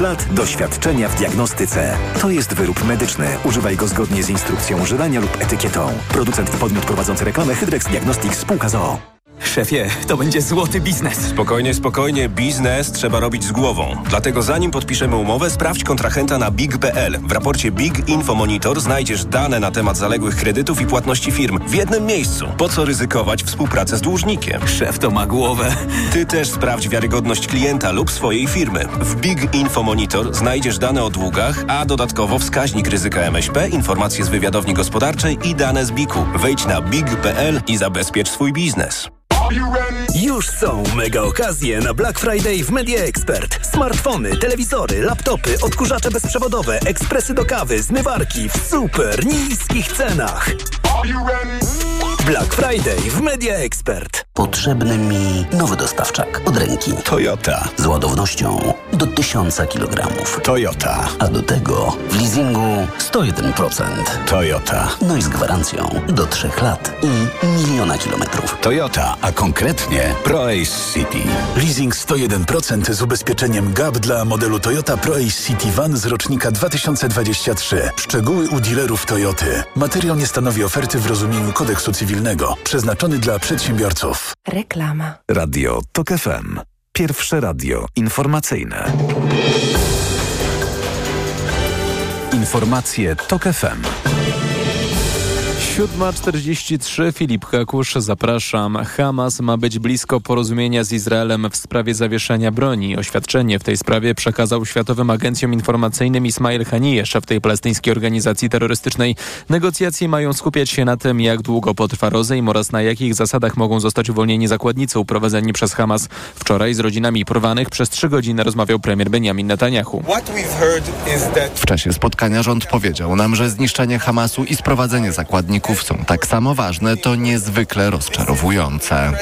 lat doświadczenia w diagnostyce. To jest wyrób medyczny. Używaj go zgodnie z instrukcją używania lub etykietą. Producent i podmiot prowadzący reklamę Hydrex Diagnostics Spółka ZOO. Szefie, to będzie złoty biznes. Spokojnie, spokojnie, biznes trzeba robić z głową. Dlatego zanim podpiszemy umowę, sprawdź kontrahenta na big.pl. W raporcie Big Info Monitor znajdziesz dane na temat zaległych kredytów i płatności firm w jednym miejscu. Po co ryzykować współpracę z dłużnikiem? Szef to ma głowę. Ty też sprawdź wiarygodność klienta lub swojej firmy. W Big Info Monitor znajdziesz dane o długach, a dodatkowo wskaźnik ryzyka MŚP, informacje z wywiadowni gospodarczej i dane z BIK-u. Wejdź na big.pl i zabezpiecz swój biznes. Już są mega okazje na Black Friday w Media Expert. Smartfony, telewizory, laptopy, odkurzacze bezprzewodowe, ekspresy do kawy, zmywarki w super niskich cenach. Black Friday w Media Expert. Potrzebny mi nowy dostawczak od ręki. Toyota. Z ładownością do 1000 kg. Toyota. A do tego w leasingu 101%. Toyota. No i z gwarancją do 3 lat i miliona kilometrów. Toyota, a konkretnie ProAce City. Leasing 101% z ubezpieczeniem GAP dla modelu Toyota ProAce City Van z rocznika 2023. Szczegóły u dealerów Toyoty. Materiał nie stanowi oferty w rozumieniu kodeksu cywilnego. Przeznaczony dla przedsiębiorców. Reklama. Radio TOK FM. Pierwsze radio informacyjne. Informacje TOK FM. 7.43 Filip Kakusz, zapraszam. Hamas ma być blisko porozumienia z Izraelem w sprawie zawieszenia broni. Oświadczenie w tej sprawie przekazał Światowym Agencjom Informacyjnym Ismail Haniyeh, szef tej palestyńskiej organizacji terrorystycznej. Negocjacje mają skupiać się na tym, jak długo potrwa rozejm oraz na jakich zasadach mogą zostać uwolnieni zakładnicy uprowadzeni przez Hamas. Wczoraj z rodzinami porwanych przez trzy godziny rozmawiał premier Benjamin Netanyahu. W czasie spotkania rząd powiedział nam, że zniszczenie Hamasu i sprowadzenie zakładników są tak samo ważne, to niezwykle rozczarowujące.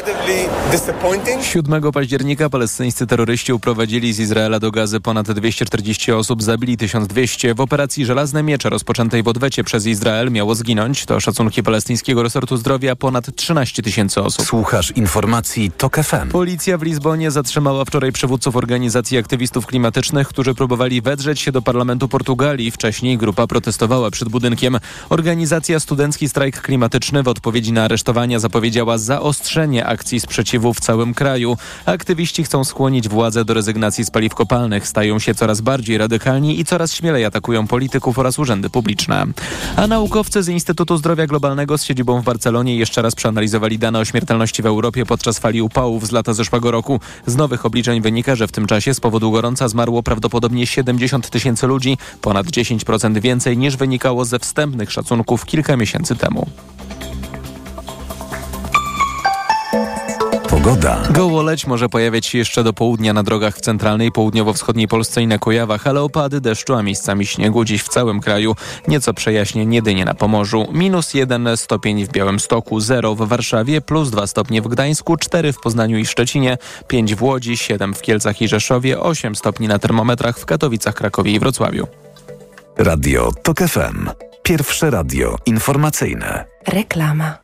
7 października palestyńscy terroryści uprowadzili z Izraela do Gazy ponad 240 osób, zabili 1200. W operacji Żelazne Miecze rozpoczętej w odwecie przez Izrael miało zginąć, to szacunki palestyńskiego resortu zdrowia, ponad 13 tysięcy osób. Słuchasz informacji TOK FM. Policja w Lizbonie zatrzymała wczoraj przywódców organizacji aktywistów klimatycznych, którzy próbowali wedrzeć się do parlamentu Portugalii. Wcześniej grupa protestowała przed budynkiem. Organizacja Studencki Strajk Klimatyczny w odpowiedzi na aresztowania zapowiedziała zaostrzenie akcji sprzeciwu w całym kraju. Aktywiści chcą skłonić władze do rezygnacji z paliw kopalnych. Stają się coraz bardziej radykalni i coraz śmielej atakują polityków oraz urzędy publiczne. A naukowcy z Instytutu Zdrowia Globalnego z siedzibą w Barcelonie jeszcze raz przeanalizowali dane o śmiertelności w Europie podczas fali upałów z lata zeszłego roku. Z nowych obliczeń wynika, że w tym czasie z powodu gorąca zmarło prawdopodobnie 70 tysięcy ludzi, ponad 10% więcej niż wynikało ze wstępnych szacunków kilka miesięcy temu. Pogoda. Gołoleć może pojawiać się jeszcze do południa na drogach w centralnej, południowo-wschodniej Polsce i na Kujawach, ale opady deszczu, a miejscami śniegu dziś w całym kraju. Nieco przejaśnie jedynie na Pomorzu. Minus 1 stopień w Białymstoku, 0 w Warszawie, plus 2 stopnie w Gdańsku, 4 w Poznaniu i Szczecinie, 5 w Łodzi, 7 w Kielcach i Rzeszowie, 8 stopni na termometrach w Katowicach, Krakowie i Wrocławiu. Radio TOK FM. Pierwsze radio informacyjne. Reklama.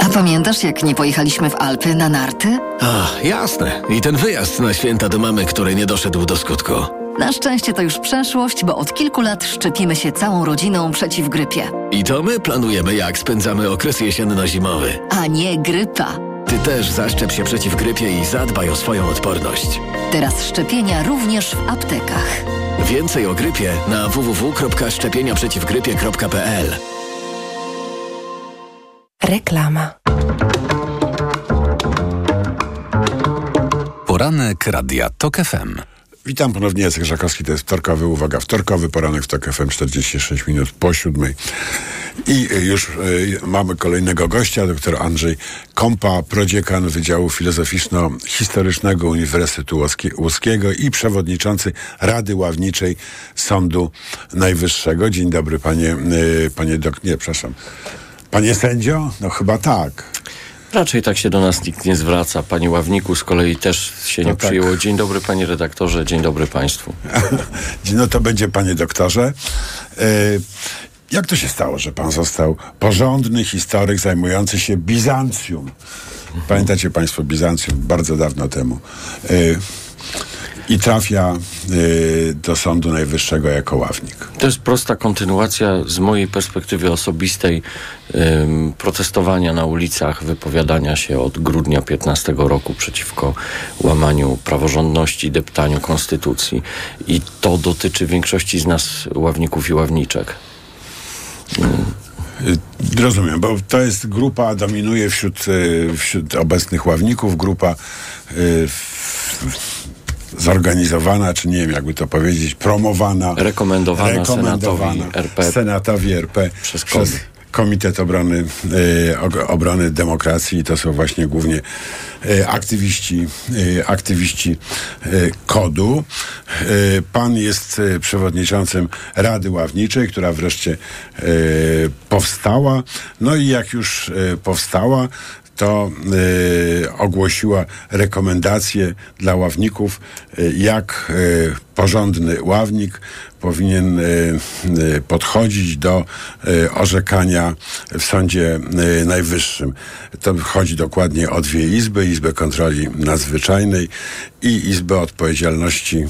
A pamiętasz, jak nie pojechaliśmy w Alpy na narty? A, jasne. I ten wyjazd na święta do mamy, który nie doszedł do skutku. Na szczęście to już przeszłość, bo od kilku lat szczepimy się całą rodziną przeciw grypie. I to my planujemy, jak spędzamy okres jesienno-zimowy. A nie grypa. Ty też zaszczep się przeciw grypie i zadbaj o swoją odporność. Teraz szczepienia również w aptekach. Więcej o grypie na www.szczepieniaprzeciwgrypie.pl Reklama. Poranek Radia TOK FM. Witam ponownie, Jacek Żakowski, to jest wtorkowy, uwaga, wtorkowy poranek w TOK FM, 46 minut po siódmej. I już y, mamy kolejnego gościa, dr Andrzej Kompa, prodziekan Wydziału Filozoficzno-Historycznego Uniwersytetu Łódzkiego i przewodniczący Rady Ławniczej Sądu Najwyższego. Dzień dobry, panie, y, panie dok... Nie, przepraszam. Panie sędzio? No chyba tak. Raczej tak się do nas nikt nie zwraca. Panie Ławniku z kolei też się nie No tak. przyjęło. Dzień dobry panie redaktorze, dzień dobry państwu. <laughs> No to będzie, panie doktorze. Y, jak to się stało, że pan został porządny historyk zajmujący się Bizancjum? Pamiętacie państwo Bizancjum bardzo dawno temu. Y, I trafia y, do Sądu Najwyższego jako ławnik. To jest prosta kontynuacja z mojej perspektywy osobistej ym, protestowania na ulicach, wypowiadania się od grudnia 15 roku przeciwko łamaniu praworządności, deptaniu konstytucji. I to dotyczy większości z nas ławników i ławniczek. Y, Rozumiem, bo to jest grupa, dominuje wśród, y, wśród obecnych ławników, grupa y, w- zorganizowana, czy nie wiem, jakby to powiedzieć, promowana, Rekomendowana Senatowi RP Senatowi RP przez przez. Komitet Obrony, y, Obrony Demokracji i to są właśnie głównie y, aktywiści, y, aktywiści KOD-u. Pan jest przewodniczącym Rady Ławniczej, która wreszcie powstała. No i jak już powstała, to y, ogłosiła rekomendacje dla ławników, y, jak y, porządny ławnik powinien y, y, podchodzić do y, orzekania w Sądzie Najwyższym. To chodzi dokładnie o dwie izby, Izbę Kontroli Nadzwyczajnej i Izbę Odpowiedzialności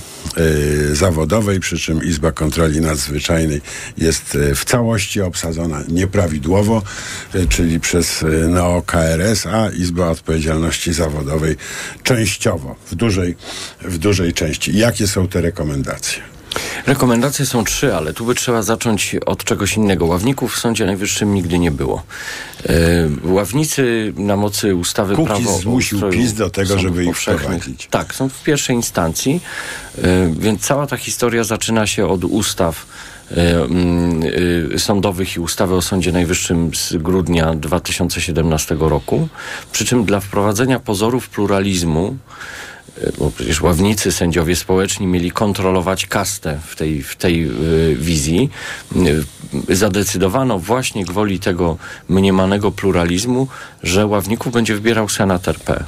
Zawodowej, przy czym Izba Kontroli Nadzwyczajnej jest w całości obsadzona nieprawidłowo, czyli przez NeoKRS, a Izba Odpowiedzialności Zawodowej częściowo, w dużej, w dużej części. Jakie są te rekomendacje? Rekomendacje są trzy, ale tu by trzeba zacząć od czegoś innego. Ławników w Sądzie Najwyższym nigdy nie było. E, ławnicy na mocy ustawy Kukiz prawo zmusił PiS do tego, żeby ich wprowadzić. Tak, są w pierwszej instancji, e, więc cała ta historia zaczyna się od ustaw e, mm, sądowych i ustawy o Sądzie Najwyższym z grudnia 2017 roku. Przy czym dla wprowadzenia pozorów pluralizmu bo przecież ławnicy, sędziowie społeczni mieli kontrolować kastę w tej, w tej y, wizji. Y, zadecydowano właśnie gwoli tego mniemanego pluralizmu, że ławników będzie wybierał Senat RP.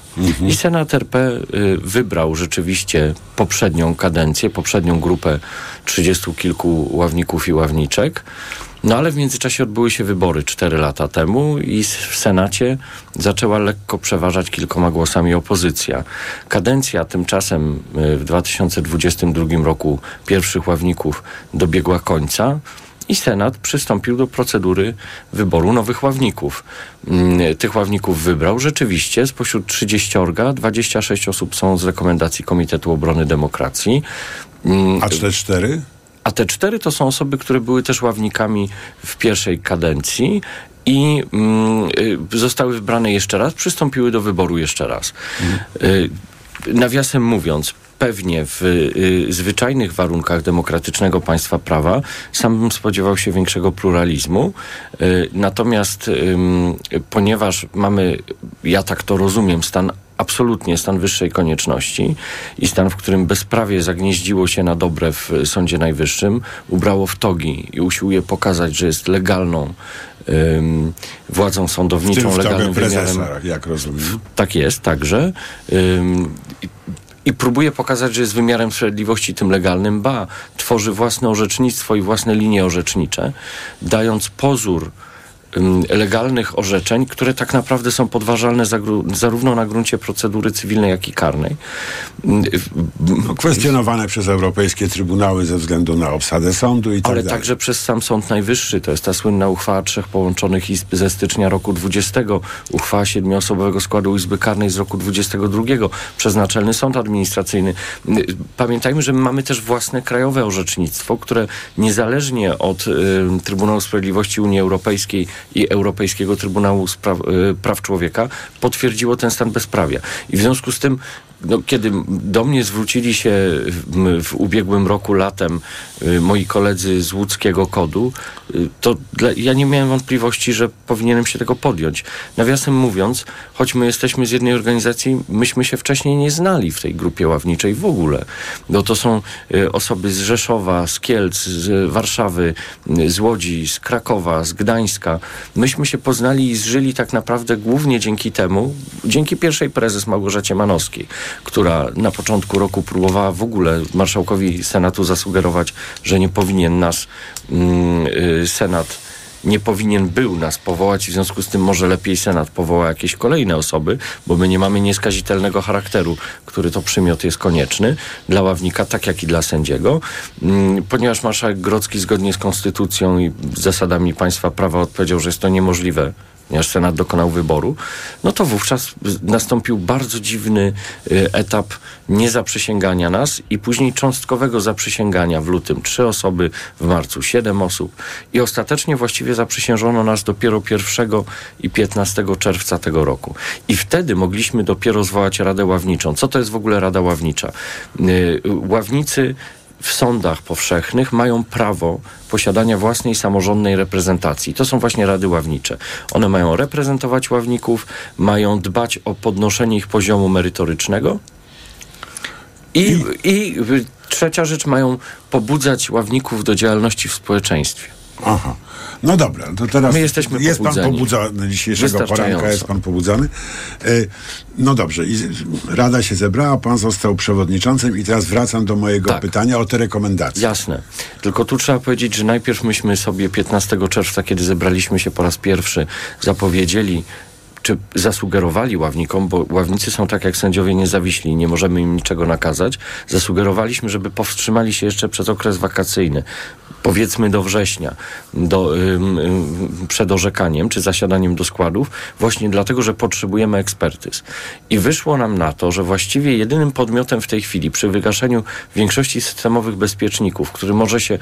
I Senat RP y, wybrał rzeczywiście poprzednią kadencję, poprzednią grupę trzydziestu kilku ławników i ławniczek. No ale w międzyczasie odbyły się wybory cztery lata temu i w Senacie zaczęła lekko przeważać kilkoma głosami opozycja. Kadencja tymczasem y, w 2022 roku pierwszych ławników dobiegła końca. I Senat przystąpił do procedury wyboru nowych ławników. Mm, Tych ławników wybrał rzeczywiście spośród 30, 26 osób są z rekomendacji Komitetu Obrony Demokracji. Mm, A te cztery? A te cztery to są osoby, które były też ławnikami w pierwszej kadencji i mm, y, zostały wybrane jeszcze raz, przystąpiły do wyboru jeszcze raz. Y, nawiasem mówiąc, pewnie w y, zwyczajnych warunkach demokratycznego państwa prawa sam bym spodziewał się większego pluralizmu. Y, natomiast ym, ponieważ mamy, ja tak to rozumiem, stan absolutnie stan wyższej konieczności i stan, w którym bezprawie zagnieździło się na dobre w Sądzie Najwyższym, ubrało w togi i usiłuje pokazać, że jest legalną ym, władzą W tym sądowniczą, w legalnym tobie wymiarem prezesa, jak rozumiem. tak jest, także. Ym, i, próbuje pokazać, że jest wymiarem sprawiedliwości tym legalnym, ba, tworzy własne orzecznictwo i własne linie orzecznicze, dając pozór legalnych orzeczeń, które tak naprawdę są podważalne zarówno na gruncie procedury cywilnej, jak i karnej. No, kwestionowane przez europejskie trybunały ze względu na obsadę sądu i tak Ale dalej. także przez sam Sąd Najwyższy. To jest ta słynna uchwała trzech połączonych izb ze stycznia roku 20, uchwała siedmioosobowego składu Izby Karnej z roku 22, przez Naczelny Sąd Administracyjny. Pamiętajmy, że my mamy też własne krajowe orzecznictwo, które niezależnie od y, Trybunału Sprawiedliwości Unii Europejskiej i Europejskiego Trybunału Spraw, y, Praw Człowieka potwierdziło ten stan bezprawia. I w związku z tym no, kiedy do mnie zwrócili się w, w ubiegłym roku latem moi koledzy z łódzkiego kodu, y, to dla, ja nie miałem wątpliwości, że powinienem się tego podjąć. Nawiasem mówiąc, choć my jesteśmy z jednej organizacji, myśmy się wcześniej nie znali w tej grupie ławniczej w ogóle. Bo to są y, osoby z Rzeszowa, z Kielc, z Warszawy, y, z Łodzi, z Krakowa, z Gdańska. Myśmy się poznali i zżyli tak naprawdę głównie dzięki temu, dzięki pierwszej prezes Małgorzacie Manowskiej, która na początku roku próbowała w ogóle marszałkowi Senatu zasugerować, że nie powinien nas mm, y, Senat nie powinien był nas powołać, w związku z tym może lepiej Senat powoła jakieś kolejne osoby, bo my nie mamy nieskazitelnego charakteru, który to przymiot jest konieczny dla ławnika, tak jak i dla sędziego. Mm, Ponieważ marszałek Grodzki zgodnie z konstytucją i zasadami państwa prawa odpowiedział, że jest to niemożliwe Senat dokonał wyboru, no to wówczas nastąpił bardzo dziwny y, etap niezaprzysięgania nas i później cząstkowego zaprzysięgania w lutym. Trzy osoby, w marcu siedem osób i ostatecznie właściwie zaprzysiężono nas dopiero 1 i 15 czerwca tego roku. I wtedy mogliśmy dopiero zwołać Radę Ławniczą. Co to jest w ogóle Rada Ławnicza? Y, Ławnicy w sądach powszechnych mają prawo posiadania własnej samorządnej reprezentacji. To są właśnie rady ławnicze. One mają reprezentować ławników, mają dbać o podnoszenie ich poziomu merytorycznego i, i trzecia rzecz, mają pobudzać ławników do działalności w społeczeństwie. Aha. No dobra, to teraz My jesteśmy jest pan pobudzony dzisiejszego poranka, jest pan pobudzony. E, No dobrze, i Rada się zebrała, pan został przewodniczącym i teraz wracam do mojego Tak. pytania o te rekomendacje. Jasne. Tylko tu trzeba powiedzieć, że najpierw myśmy sobie 15 czerwca, kiedy zebraliśmy się po raz pierwszy, zapowiedzieli czy zasugerowali ławnikom, bo ławnicy są tak jak sędziowie niezawiśli, nie możemy im niczego nakazać, zasugerowaliśmy, żeby powstrzymali się jeszcze przez okres wakacyjny, powiedzmy do września, do, przed orzekaniem czy zasiadaniem do składów, właśnie dlatego, że potrzebujemy ekspertyz. I wyszło nam na to, że właściwie jedynym podmiotem w tej chwili przy wygaszeniu większości systemowych bezpieczników, który może się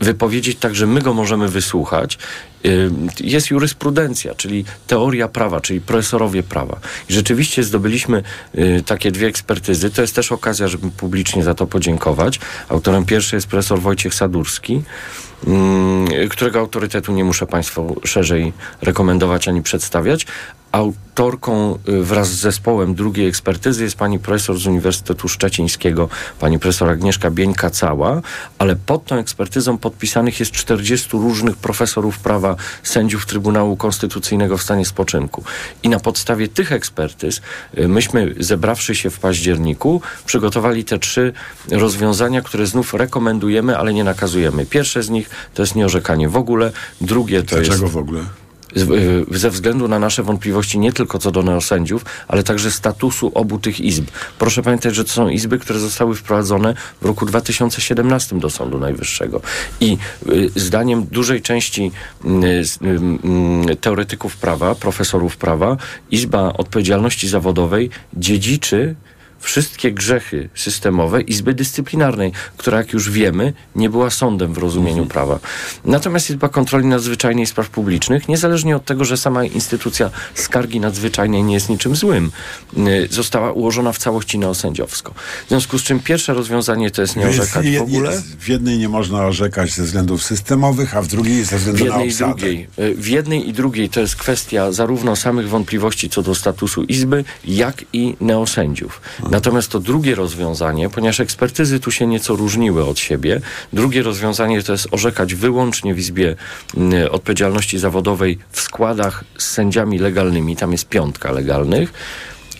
wypowiedzieć tak, że my go możemy wysłuchać, jest jurysprudencja, czyli teoria prawa, czyli profesorowie prawa. I rzeczywiście zdobyliśmy y, takie dwie ekspertyzy. To jest też okazja, żeby publicznie za to podziękować. Autorem pierwszej jest profesor Wojciech Sadurski, którego autorytetu nie muszę Państwu szerzej rekomendować ani przedstawiać. Autorką y, wraz z zespołem drugiej ekspertyzy jest pani profesor z Uniwersytetu Szczecińskiego, pani profesor Agnieszka Bieńka-Cała, ale pod tą ekspertyzą podpisanych jest 40 różnych profesorów prawa, sędziów Trybunału Konstytucyjnego w stanie spoczynku. I na podstawie tych ekspertyz y, myśmy, zebrawszy się w październiku, przygotowali te trzy rozwiązania, które znów rekomendujemy, ale nie nakazujemy. Pierwsze z nich to jest nieorzekanie w ogóle, drugie to Dlaczego jest... w ogóle? Y, ze względu na nasze wątpliwości nie tylko co do neosędziów, ale także statusu obu tych izb. Proszę pamiętać, że to są izby, które zostały wprowadzone w roku 2017 do Sądu Najwyższego. I y, zdaniem dużej części z- y, y, teoretyków prawa, profesorów prawa, Izba Odpowiedzialności Zawodowej dziedziczy wszystkie grzechy systemowe Izby Dyscyplinarnej, która, jak już wiemy, nie była sądem w rozumieniu prawa. Natomiast Izba Kontroli Nadzwyczajnej Spraw Publicznych, niezależnie od tego, że sama instytucja skargi nadzwyczajnej nie jest niczym złym, y, została ułożona w całości neosędziowsko. W związku z czym pierwsze rozwiązanie to jest nie orzekać w ogóle. W jednej nie można orzekać ze względów systemowych, a w drugiej ze W względu na jednej, i obsadę. drugiej, y, w jednej i drugiej to jest kwestia zarówno samych wątpliwości co do statusu Izby, jak i neosędziów. Natomiast to drugie rozwiązanie, ponieważ ekspertyzy tu się nieco różniły od siebie, drugie rozwiązanie to jest orzekać wyłącznie w Izbie y, Odpowiedzialności Zawodowej w składach z sędziami legalnymi, tam jest piątka legalnych.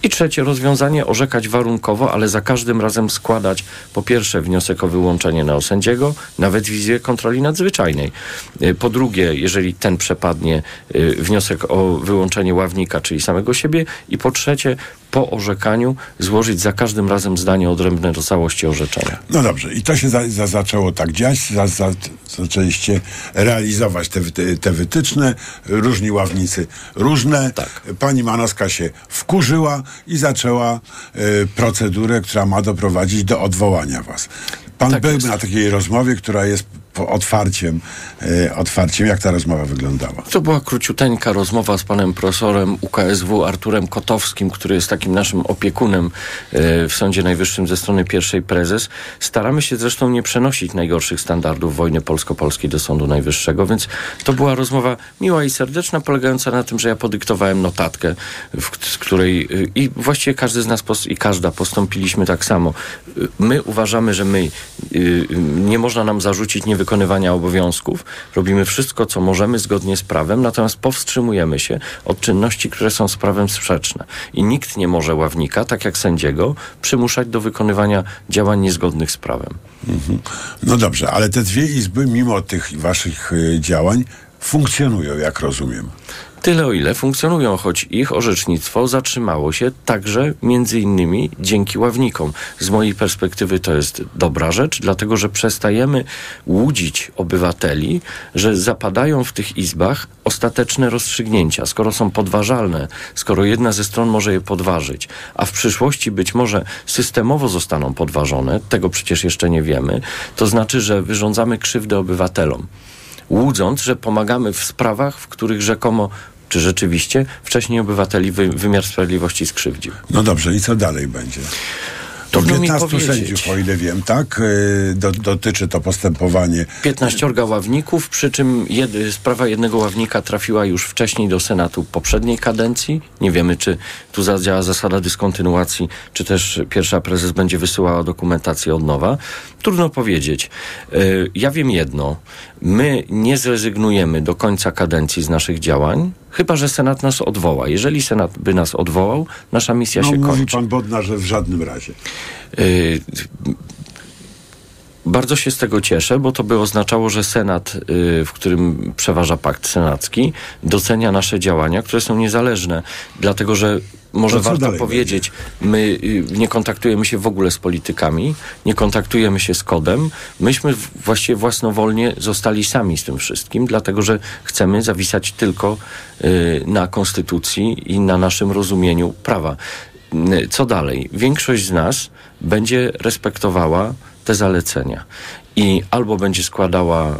I trzecie rozwiązanie, orzekać warunkowo, ale za każdym razem składać po pierwsze wniosek o wyłączenie neosędziego, nawet w Izbie Kontroli Nadzwyczajnej. Y, Po drugie, jeżeli ten przepadnie, y, wniosek o wyłączenie ławnika, czyli samego siebie. I po trzecie, po orzekaniu złożyć za każdym razem zdanie odrębne do całości orzeczenia. No dobrze, i to się za, za, zaczęło tak dziać, za, za, zaczęliście realizować te, te wytyczne, różni ławnicy różne. Tak. Pani Manowska się wkurzyła i zaczęła e, procedurę, która ma doprowadzić do odwołania was. Pan Tak był jest. na takiej rozmowie, która jest otwarciem, e, otwarciem. Jak ta rozmowa wyglądała? To była króciuteńka rozmowa z panem profesorem UKSW Arturem Kotowskim, który jest takim naszym opiekunem e, w Sądzie Najwyższym ze strony pierwszej prezes. Staramy się zresztą nie przenosić najgorszych standardów wojny polsko-polskiej do Sądu Najwyższego, więc to była rozmowa miła i serdeczna, polegająca na tym, że ja podyktowałem notatkę, w, której e, i właściwie każdy z nas i każda postąpiliśmy tak samo. My uważamy, że my nie można nam zarzucić niewykonywania obowiązków. Robimy wszystko, co możemy zgodnie z prawem, natomiast powstrzymujemy się od czynności, które są z prawem sprzeczne. I nikt nie może ławnika, tak jak sędziego, przymuszać do wykonywania działań niezgodnych z prawem. No dobrze, ale te dwie izby, mimo tych waszych e, działań, funkcjonują, jak rozumiem. Tyle o ile funkcjonują, choć ich orzecznictwo zatrzymało się także między innymi dzięki ławnikom. Z mojej perspektywy to jest dobra rzecz, dlatego że przestajemy łudzić obywateli, że zapadają w tych izbach ostateczne rozstrzygnięcia, skoro są podważalne, skoro jedna ze stron może je podważyć, a w przyszłości być może systemowo zostaną podważone, tego przecież jeszcze nie wiemy, to znaczy, że wyrządzamy krzywdę obywatelom łudząc, że pomagamy w sprawach, w których rzekomo czy rzeczywiście wcześniej obywateli wy, wymiar sprawiedliwości skrzywdził. No dobrze, i co dalej będzie? To Trudno mi 15 powiedzieć. sędziów, o ile wiem, tak? Yy, Do, dotyczy to postępowanie. 15 ławników, przy czym jed, sprawa jednego ławnika trafiła już wcześniej do Senatu poprzedniej kadencji. Nie wiemy, czy tu zadziała zasada dyskontynuacji, czy też pierwsza prezes będzie wysyłała dokumentację od nowa. Trudno powiedzieć. Yy, Ja wiem jedno. My nie zrezygnujemy do końca kadencji z naszych działań, chyba że Senat nas odwoła. Jeżeli Senat by nas odwołał, nasza misja No, się mówi kończy. pan Bodnar, że w żadnym razie. Y, Bardzo się z tego cieszę, bo to by oznaczało, że Senat, y, w którym przeważa pakt senacki, docenia nasze działania, które są niezależne, dlatego że może warto powiedzieć, my y, nie kontaktujemy się w ogóle z politykami, nie kontaktujemy się z kodem. Myśmy właściwie własnowolnie zostali sami z tym wszystkim, dlatego że chcemy zawisać tylko y, na konstytucji i na naszym rozumieniu prawa. Co dalej? Większość z nas będzie respektowała te zalecenia i albo będzie składała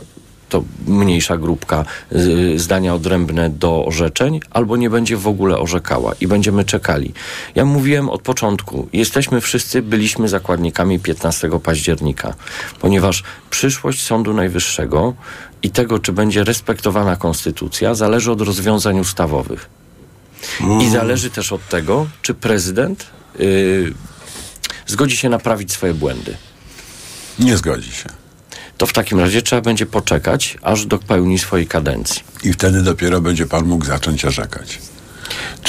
to mniejsza grupka y, zdania odrębne do orzeczeń, albo nie będzie w ogóle orzekała i będziemy czekali. Ja mówiłem od początku, jesteśmy wszyscy, byliśmy zakładnikami 15 października, ponieważ przyszłość Sądu Najwyższego i tego, czy będzie respektowana konstytucja, zależy od rozwiązań ustawowych. I zależy też od tego, czy prezydent y, zgodzi się naprawić swoje błędy. Nie zgodzi się. To w takim razie trzeba będzie poczekać, aż dopełni swojej kadencji. I wtedy dopiero będzie pan mógł zacząć orzekać.